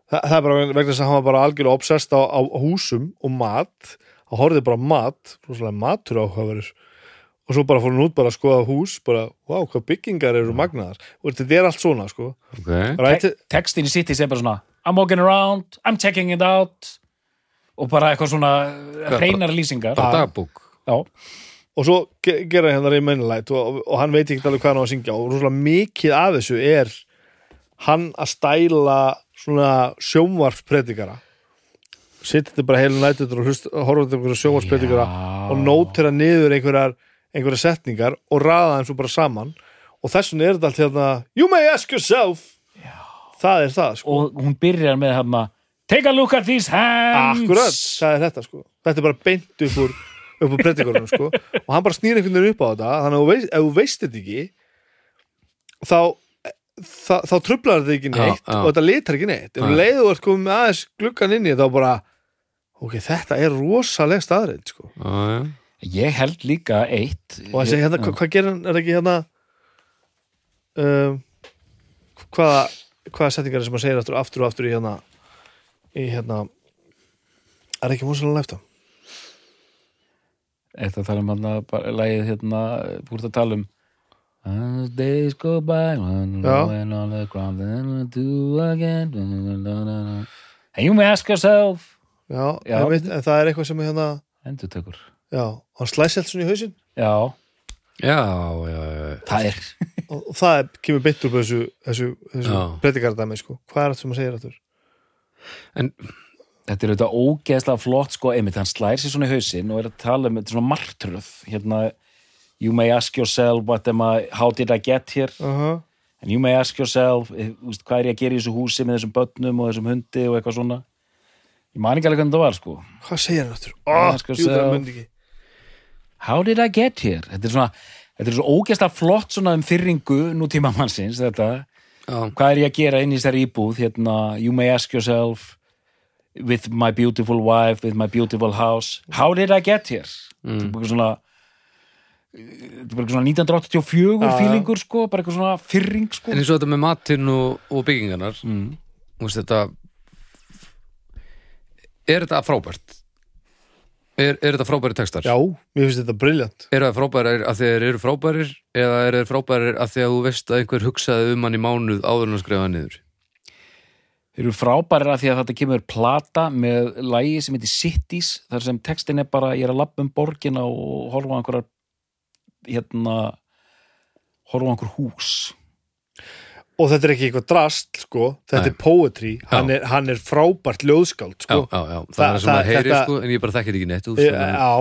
Þa, það er bara vegna þess að hann var bara algjörlega obsessed á, á húsum og mat. Hann horfði bara mat, matur áhugaverður og svo bara fór hann út bara að skoða hús bara, wow, hvað byggingar eru magnaðar. Og þetta er allt svona, sko. Ok. Ræti, Te textin í Cities er bara svona I'm walking around, I'm checking it out. Og bara eitthvað svona hreinar lýsingar. bara dagbúk já, og svo ge gera hérna reymennilætt og, og hann veit ekki alveg hvað hann á að syngja. Og rosalega mikið af þessu er hann að stæla svona sjónvarpspredikara sittið bara heilu nættur og horfa til einhverja sjónvarpspredikara Já. og nótira niður einhverjar, einhverjar setningar og raða þeim svo bara saman. Og þessum er þetta allt hérna you may ask yourself það er það sko og hún byrjar með hérna Take a look at these hands akkurat, það er þetta sko þetta er bara beint upp úr upp á predikorunum sko og hann bara snýr einhvern veginn upp á þetta þannig að veist, ef þú veist þetta ekki þá þá, þá trublar þetta ekki Já, neitt já. og þetta litar ekki neitt ef Já. leiðu þú ert komið með aðeins gluggan inn í þá bara ok, þetta er rosaleg staðreind sko já, já. Ég held líka eitt og þessi hérna, Já. hvað, hvað gerir hann, er það ekki hérna um, hvaða hvaða setningar er sem hann segir aftur, aftur og aftur í hérna í hérna er ekki músilega lefta? Eitt að tala um hann að lagið hérna, ert að tala um? As days go by when on the ground then we do again And you may ask yourself. Já, Já. en, veit, en það er eitthvað sem er hérna Endur tekur já, hann slæsi allt svona í hausinn. Já, já, já, já. það er og, það kemur beint upp þessu, þessu, þessu Já. predikardæmi sko. hvað er þetta sem hann segir aftur En Þetta er auðvitað ógeðslega flott sko, einmitt, hann slær sér svona í hausinn og er að tala um þetta svona martröð hérna, you may ask yourself what am I, how did I get here uh -huh. and you may ask yourself eh, hvað er ég að gera í þessu húsi með þessum börnum og þessum hundi og eitthvað svona ég man ekki alveg hvernig það var sko hvað segir hann? Já, Oh, how did I get here þetta er svona, þetta er svo ógeðslega flott svona um fyrringu nú tíma mannsins þetta, já, hvað er ég að gera inn í þessari íbúð? Hérna, you may ask yourself with my beautiful wife with my beautiful house, how did I get here? Þetta er bara svona þetta er bara svona 1984 Já, já. fílingur sko, bara eitthvað svona fyrring sko. En eins og þetta með matinn og, og byggingarnar mm. veist þetta er þetta frábært er, er þetta frábæri textar? Já, mér finnst þetta briljant eru það frábærir að þeir eru frábærir eða eru þeir frábærir að því að þú veist að einhver hugsaði um hann í mánuð áður en að skrifa hann niður? Þeir eru frábærir að því að þetta kemur plata með lægi sem heitir Cities þar sem textin er bara, ég er að labba um borgina og horfa á einhverjar hérna horfa á einhver hús og þetta er ekki eitthvað drast sko. þetta Nei. er poetry, hann er, hann er frábært ljóðskáld já, sko. já, já, það, Það- er það sem það- maður heyrir þetta- sko, en ég bara þekkir ekki neitt veist, þannig- já,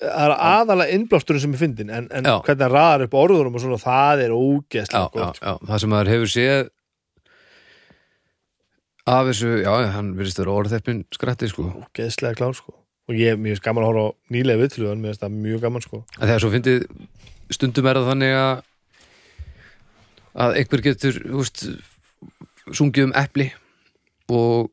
það er aðalega innblásturinn sem er fyndin en, en Já. hvernig hann raðar upp orðunum og svona, það er já, ógeðslega já, gott já, það sem maður hefur séð af þessu, já, hann virðist vera orðheppin skrætti sko, ógeðslega klár sko. og ég er mjög gaman að horfa á nýlega viðtluðan mér finnst það mjög gaman sko. að þegar svo fyndið stundum er það þannig að að einhver getur húst, sungið um epli og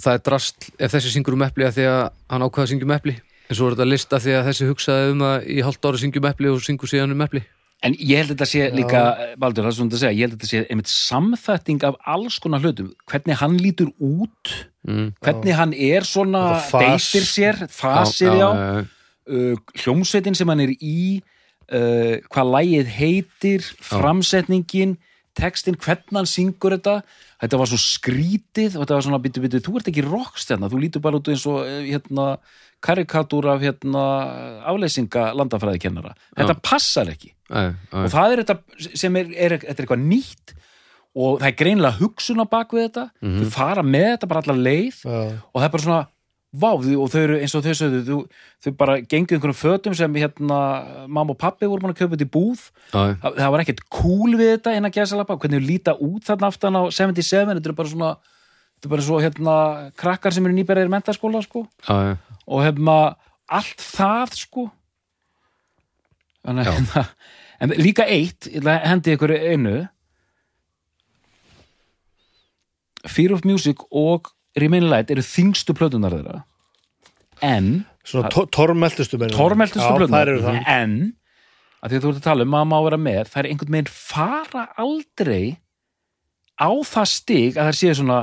það er drast ef þessi syngur um epli að því að hann ákvaða að syngja um epli. En svo er þetta lista því að þessi hugsaði um að í hálft ára syngjum epli og syngur síðan um epli. En ég held að þetta sé líka, Baldur, það er svona að segja, ég held að þetta sé einmitt samþætting af alls konar hlutum, hvernig hann lítur út, mm. hvernig hann er svona, beitir sér, fasir, já, já, uh, hljómsveitin sem hann er í uh, hvað lægið heitir framsetningin textin, hvernig hann syngur þetta. Þetta var svo skrítið og þetta var svona, byttu, byttu, þú ert ekki rockstjarna þú lítur bara út eins og eh, hérna, karikatúr af hérna, afleysinga landafræðikennara þetta passar ekki. Já, já, og það er þetta sem er, er, þetta er eitthvað nýtt og það er greinilega hugsun á bak við þetta. Þau fara með þetta bara allar leið já, og það er bara svona vá, og þau eru eins og þau sögðu þau, þau bara gengu einhverjum fötum sem hérna mamma og pappi voru búin að kaupa þetta í búð. Já, það, var ekkert cool við þetta innan gæsalappa, hvernig þau líta út þarna aftan á 77, þetta er bara svona þetta er bara svo hérna krakkar sem eru nýberðir mentaskóla sko. Já, já. og hérna allt það sko. Þannig hérna en líka eitt, hendi ykkur einu. Fear of Music og Remain Light eru þingstu plötunar þeirra. En svona to tormeltustu tormeltustu plötunar þær eru það. En að því að þú ert að tala um að maður vera með það er einhvern veginn fara aldrei á það stig að það séu svona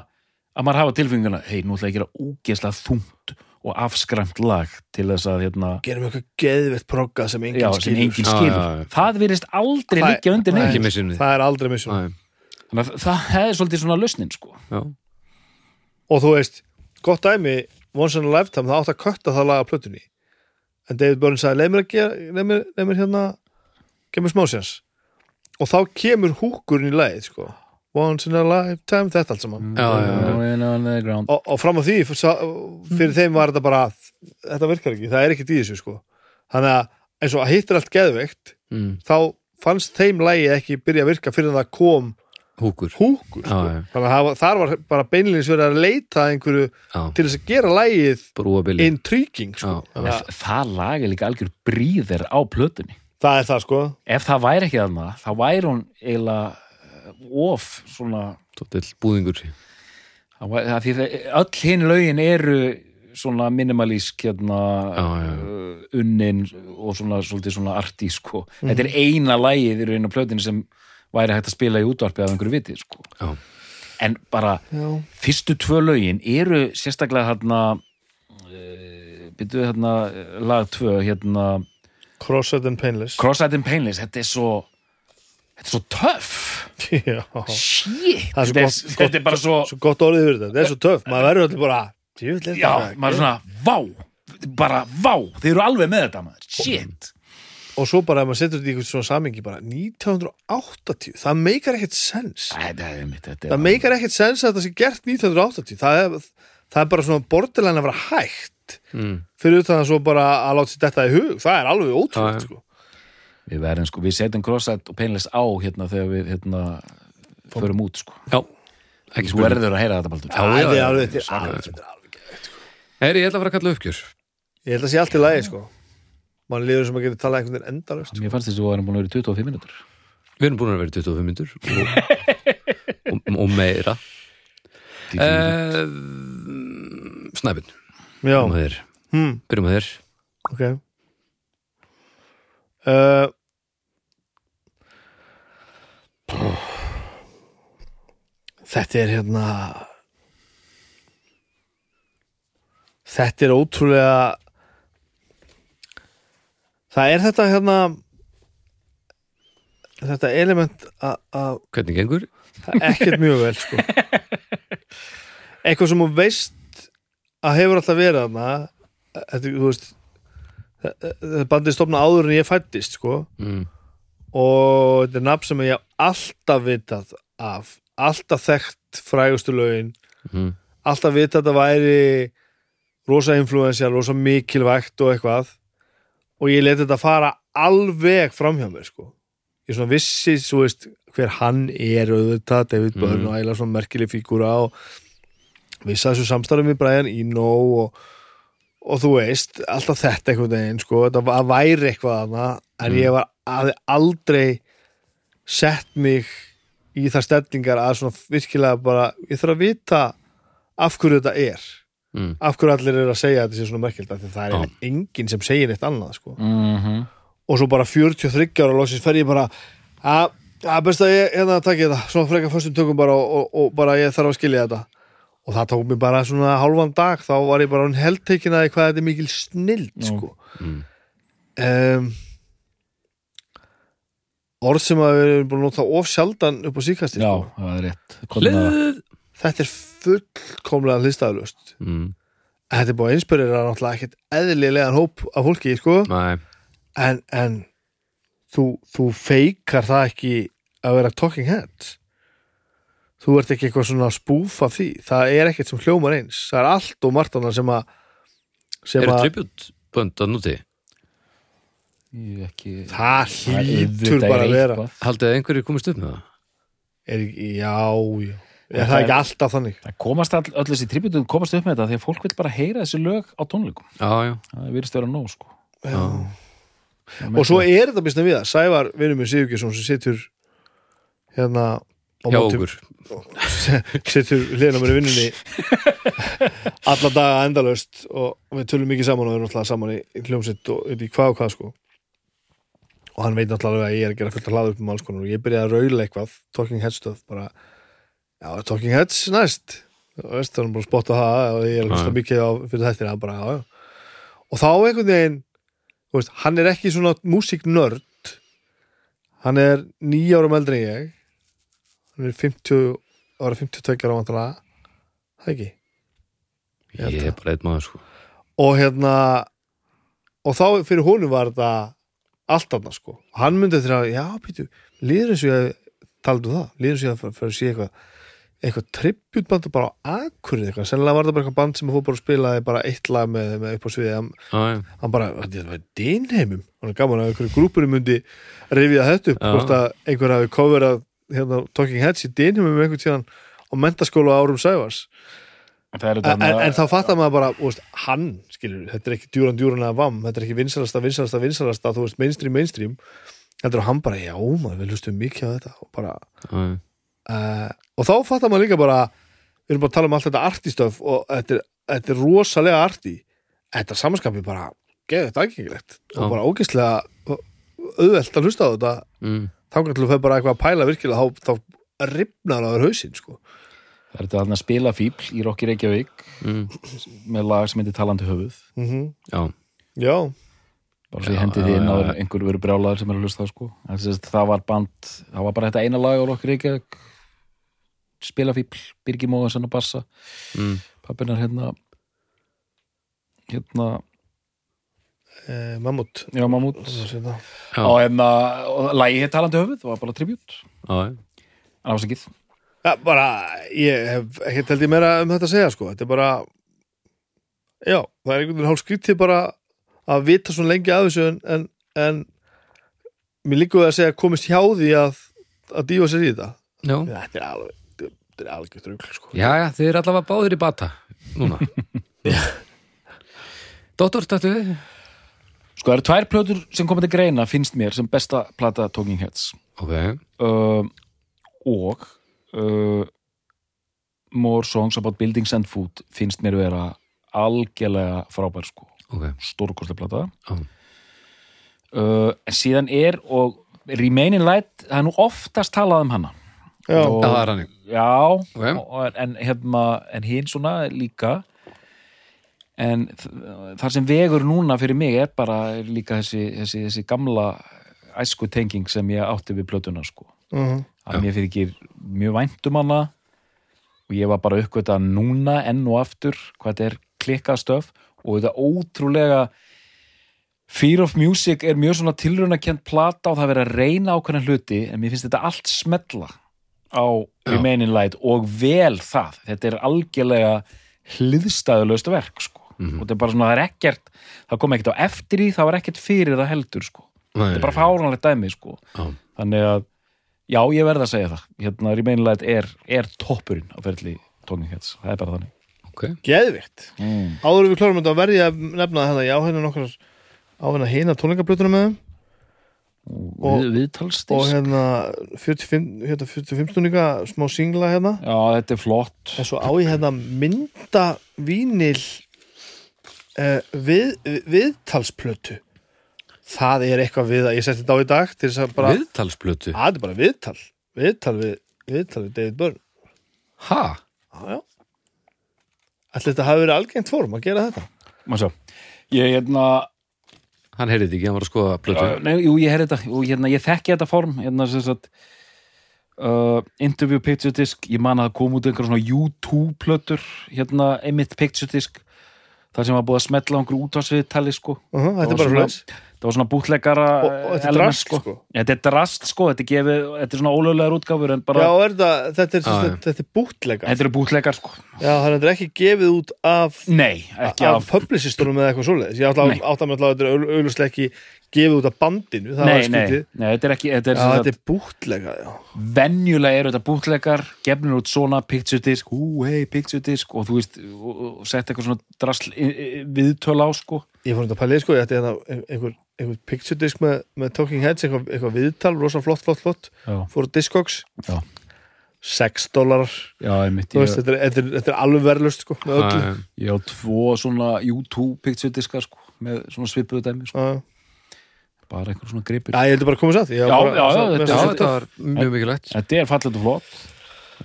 að maður hafa tilfenguna hei, nú ætla ég að gera úgeslega þungt og afskræmt lag til þess að hérna, gerum eitthvað geðvett progga sem enginn já, sem skilur. skilur. já, já. það virðist aldrei liggja undir missunni það er aldrei missun já, þannig að það er svolítið svona lausnin sko. Já, og þú veist, gott dæmi Once in a Lifetime, það átt að kötta það laga plötunni en David Byrne sagði leið mér að gera, leið mér, leið mér hérna gef mér smásjans og þá kemur húkurinn í lagið sko. Once in a Lifetime, þetta allt saman já, já, já. Og, og fram á því fyrir, fyrir þeim var þetta bara þetta virkar ekki, það er ekkert í þessu sko. þannig að eins og að hittir allt geðveikt Mm. þá fannst þeim lagið ekki byrja að virka fyrir það kom húkur húkur Já, sko. já. þannig að það var, þar var bara beinlýnis verið að leita að einhverju Já, til þess að gera lægið bili intriguing sko. Já, já. Þannig að það lag er líka algjör bríðir á plötunni það er það sko ef það væri ekki þarna þá væri hún eiginlega eh, of svona Tóttil búðingur það það, það, öll hinn lögin eru svona minimalísk hérna, Já, já. uh, unnin og svona, svona artí sko. Mhm. þetta er eina lagið í raun á plötunni sem væri hægt að spila í útvarpi af einhverju viti sko. Já, en bara já. fyrstu tvö lögin eru sérstaklega hérna uh, byrjuðu hérna eh, lag tvö hérna Crossed and Painless. Cross-Eyed and Painless, þetta er svo þetta er svo töff. *laughs* Já. shit, Það er svo þetta er, gott- þetta er bara svo svo gott orðið fyrir þetta, þetta er svo töff. Maður verður allir bara já, þetta. maður er svona, vá. Bara, vá, þeir eru alveg með þetta maður. Shit, og svo bara ef maður setur þetta í eitthvað svona samingi bara 1980, það meikar ekkert sens. Þetta er mitt þetta það meikar ekkert sens að þetta sé gert 1980 það er, það er bara svona borderline að vera hægt. Mm. fyrir utan að svo bara að láta sér þetta í hug. Það er alveg ótrúlega sko. við verðum sko, við setjum Cross-Eyed og Painless á hérna þegar við hérna förum út sko. Já. Ekki þú spurning verður að heyra þetta baldur. Það er alveg, þetta er alveg, þetta er alveg Heyri, ég ætla að fara að kalla uppgjör ég held að sé allt í lagi sko mann líður sem að geta talað einhvern veginn endalust mér fannst þess að við varum búin að vera í 25 minútur Við erum búin að vera í 25 myndur og, og, og meira. Uh, Snæpin já, Byrjum að þér. Hm, Byrjum að þér. Ok. Uh, þetta er hérna þetta er ótrúlega það er þetta hérna þetta element að- Hvernig gengur? það er ekkert mjög vel sko. eitthvað sem þú veist að hefur alltaf verið þarna þetta, þú veist þetta bandið stofna áður en ég fættist sko. Mm. og þetta er nafn sem ég alltaf vitað af alltaf þekkt frægustu lögin Mm. alltaf vitað að væri rosa influensja, rosa mikilvægt og eitthvað og ég leti þetta fara alveg framhjá mér sko. ég svona vissi svo veist, hver hann er auðvitað, David Mhm. Byrne og ægilega svona merkileg fígúra og vissi að þessu samstarfum við Brian Eno og, og þú veist, alltaf þetta einhvern veginn sko, þetta væri eitthvað þarna en Mhm. ég var hafði aldrei sett mig í þar stellingar að svona virkilega bara, ég þarf að vita af hverju þetta er Mm. af hverju allir eru að segja að þetta sé svona merkild af því það er eiginlega enginn sem segir eitt annað sko. mm -hmm. og svo bara 43 ára loksins fer ég bara að að best að ég hérna takk ég þetta svona frekar fyrstum tökum bara og, og, og bara ég þarf að skilja þetta og það tók mér bara svona hálfan dag þá var ég bara heldtekin að hvað þetta er mikil snild sko Mm. um, orð sem að við erum búin að nota of sjaldan upp á síkasti já, sko. er þetta er fullkomlega hlistaflust mm. þetta er búin að inspirera náttúrulega ekkert eðlilegan hóp af fólki sko Nei, en, en þú, þú feikar það ekki að vera talking heads þú ert ekki eitthvað svona spúf af því það er ekkert sem hljómar eins það er allt og margt annað sem að sem eru að tribut bönd að núti? Ekki það Það hlýtur bara er að vera. Haldið að einhverju komist upp með það? er, já, já er Það það er- ekki alltaf þannig? Það komast all, öll þessi tributum komast upp með þetta því að fólk vil bara heyra þessi lög á tónleikum. Já, já, það virðist vera nóg sko. Já. og svo er þetta býsna við það. Sævar, vinnum minn Sigurgesson sem situr hérna á Hjá móti- okkur. *laughs* situr hliðina á mér í vinnunni *laughs* alla daga endalaust og við tölum mikið saman og við erum náttúrulega saman í, í hljómsitt og upp í hvað og hvað sko. Og hann veit náttúrulega að ég er að gera fullt að hlaða upp um alls konar og ég byrjaði að raula eitthvað Talking Heads stöf bara já, Talking Heads næst. Og það er bara að spotta það og ég er hlusta mikið á fyrir þættina bara, já, já. og þá einhvern veginn veist, hann er ekki svona músiknörd. Hann er nýja árum eldri en ég. Hann er 50 ára 52 ára vantanlega það ekki? Ég er bara eitt maður sko. Og hérna og þá fyrir honum var þetta allt annað sko. Hann myndi þeirra, já býtu líður eins og ég taldu það, líður eins og ég að fyrir að sé eitthvað eitthvað tributband bara á akkurinn eitthvað, sennilega var það bara eitthvað band sem fór bara að spilaði bara eitt lag með, með upp á sviði hann, já, hann bara, þetta var dinheimum hann er gaman að einhverju grúpurinn myndi rifja þetta upp, hvort að einhver hafi coverað hérna, Talking Heads í dynum um einhvern tíðan á mentaskóla á árum Sævars. Það eru en, þetta en þá fattar maður bara, veist, hann skilur, þetta er ekki djúran djúran eða vam þetta er ekki vinsalasta, vinsalasta, vinsalasta þú veist, mainstream, mainstream. Þetta er hann bara, já, maður, við hlustum mikið á þetta og bara, Já, uh, og þá fattar maður líka bara við erum bara að tala um allt þetta artistöf og þetta er, þetta er rosalega arti þetta samanskapi bara geða þetta aðgengilegt og bara ógeðslega auðvelt að hlusta á þetta mm. þá kannski þú fer bara eitthvað að pæla virkilega þá, þá ripnar á þér hausinn sko. það eru þetta að spila fíbl í Rokki Reykjavík Mm. með lag sem heitir Talandi höfuð mm Já, já, bara svo ég hendi því inn já, að já. einhver verið brjálaður sem er að hlusta sko. Sem sagt, það var band, það var bara þetta eina lag á Rokki Reykjavík spila fíbl, Birgi Móðansson og Bassa mm. pappinar hérna hérna, eh, mammut já Mamút já, já, og hérna, hétt Talandi höfuð það var bara tribut, já, en ásakið ja, bara, ég hef ekki held ég meira um þetta að segja sko. þetta er bara já, það er einhvern veginn hálf skrítið bara að vita svona lengi af þessu en, en, en mér líka við að segja komist hjá því að að dífa sér í þetta. Já. þetta er alveg þetta er alveg drugl sko. Já, já, þið er allavega báðir í bata Núna. *laughs* Dóttor, stættu við. Sko, það eru tvær plötur sem komið til greina finnst mér sem besta plata Talking Heads. Ok, uh, og uh, More Songs About Buildings and Food finnst mér vera algjörlega frábær sko, ok. Stórkostlega plata. Já. uh, en síðan er og Remain in Light, það er nú oftast talað um hana já, Og- Já, það er hannig já, Ok. og, en, hérna, en hinn svona líka. En þar sem vegur núna fyrir mig er bara líka þessi, þessi, þessi gamla æsku tenging sem ég átti við plötuna sko. Uh að mér fyrir ekki mjög vænt um hana og ég var bara uppgöta núna enn og aftur hvað þetta er klikkað stöf og þetta ótrúlega Fear of Music er mjög svona tilraunakent plata og það er verið að reyna ákveðna hluti en mér finnst þetta allt smetla á Já. Remain in Light og vel það. Þetta er algjörlega hliðstæðulegst verk sko. Mhm. og þetta er bara svona, það er ekkert það kom ekkert á eftir í, það var ekkert fyrir það heldur sko, Nei, þetta er bara fáránlegt dæmi sko. Já, þannig að já, ég verð að segja það. Hérna, Remainlight er, er toppurinn á ferli Talking Heads, það er bara þannig. Ok. Geðvikt. Mm. áður en við klárum þetta að verði að nefna þetta já, hérna nokkar á hérna hina tónleikablötuna með þeim Og- við, viðtalstis og hérna 45, hérna 45 stundinga smá singla hérna. Já, þetta er flott. En svo á ég hérna mynda vínil uh, við, viðtalsplötu. Það er eitthvað við að ég setti þetta á í dag til þess að bara, Viðtalsplötu? Að þetta er bara viðtal. Viðtal við, viðtal við David Byrne. Ha? já ætli þetta hafi verið algengt form að gera þetta? Má sjá. ég, hérna, Hann heyrði þetta ekki, hann var að skoða plötu uh, nei, jú, ég heyrði þetta. Og hérna, ég þekki þetta form hérna, sem sagt uh, interview picture disc ég man að það kom út einhver svona YouTube plötur hérna, einmitt picture disc þar sem var búið að smetla á einhverju útvarsviðtali sko. Uh -huh, þetta er bara svona- svona það var svona og þetta er drast sko, Ja, þetta er drast sko, þetta er, gefið, þetta er svona ólöglegar útgáfur bara, já, er þetta, þetta er, þetta, er bútlega þetta eru bútlegar sko. Já, þannig að þetta er ekki gefið út af Nei, ekki af af, publicistunum eða eitthvað svoleiðis. Ég átta með að þetta er augljóslega ekki gefið út af bandinu það nei, nei, nei, þetta er ekki þetta er, já, þetta er bútlega já. venjulega eru þetta bútlegar gefnir út svona picture disc hú, hei, picture disc og þú veist, og, og sett eitthvað svona drasl i- i- viðtöl á sko ég fór þetta að pæli sko, ég ætti hérna einhver, einhver picture disc með, með Talking Heads eitthvað, eitthvað viðtal, rosa flott, flott, flott. Já, fór á Discogs. Já. 6 dólarar, já einmitt þú ég, veist, þetta er, þetta er, þetta er alveg verðlust sko, með öllu. Já, ég á tvo svona YouTube picture diska sko með svona svipuðu dæmi sko. bara einhver svona gripur Já, ég heldur bara að koma satt Já, já, já, þetta Já, er- þetta var mjög mikilvægt. Þetta er fallet og flott.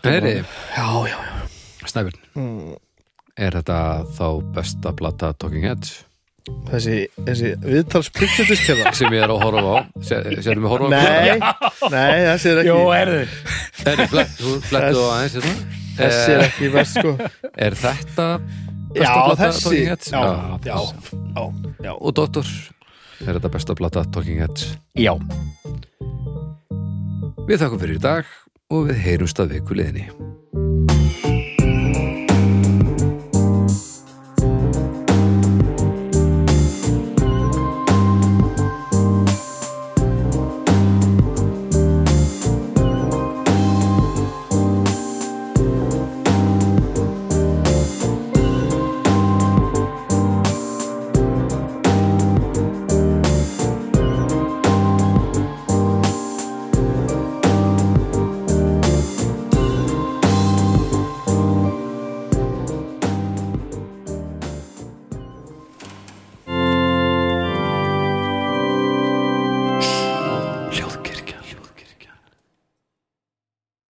Heyri, já, já, já. Snæbjörn Mm, Er þetta þá besta plata Talking Heads þessi, þessi viðtals picture disc hérna sem ég er að horfa á. Sérum við horfa á nei, nei, þessi er ekki. Jó, erðu Heyri, flett, þú flettu á aðeins hérna. þessi er Eh, ekki best sko. Er þetta já, besta plata þessi. Talking Heads? já, Já. já, já, já. Og Dóttor Er þetta besta plata Talking Heads? Já, Við þakkum fyrir í dag og við heyrumst að viku liðinni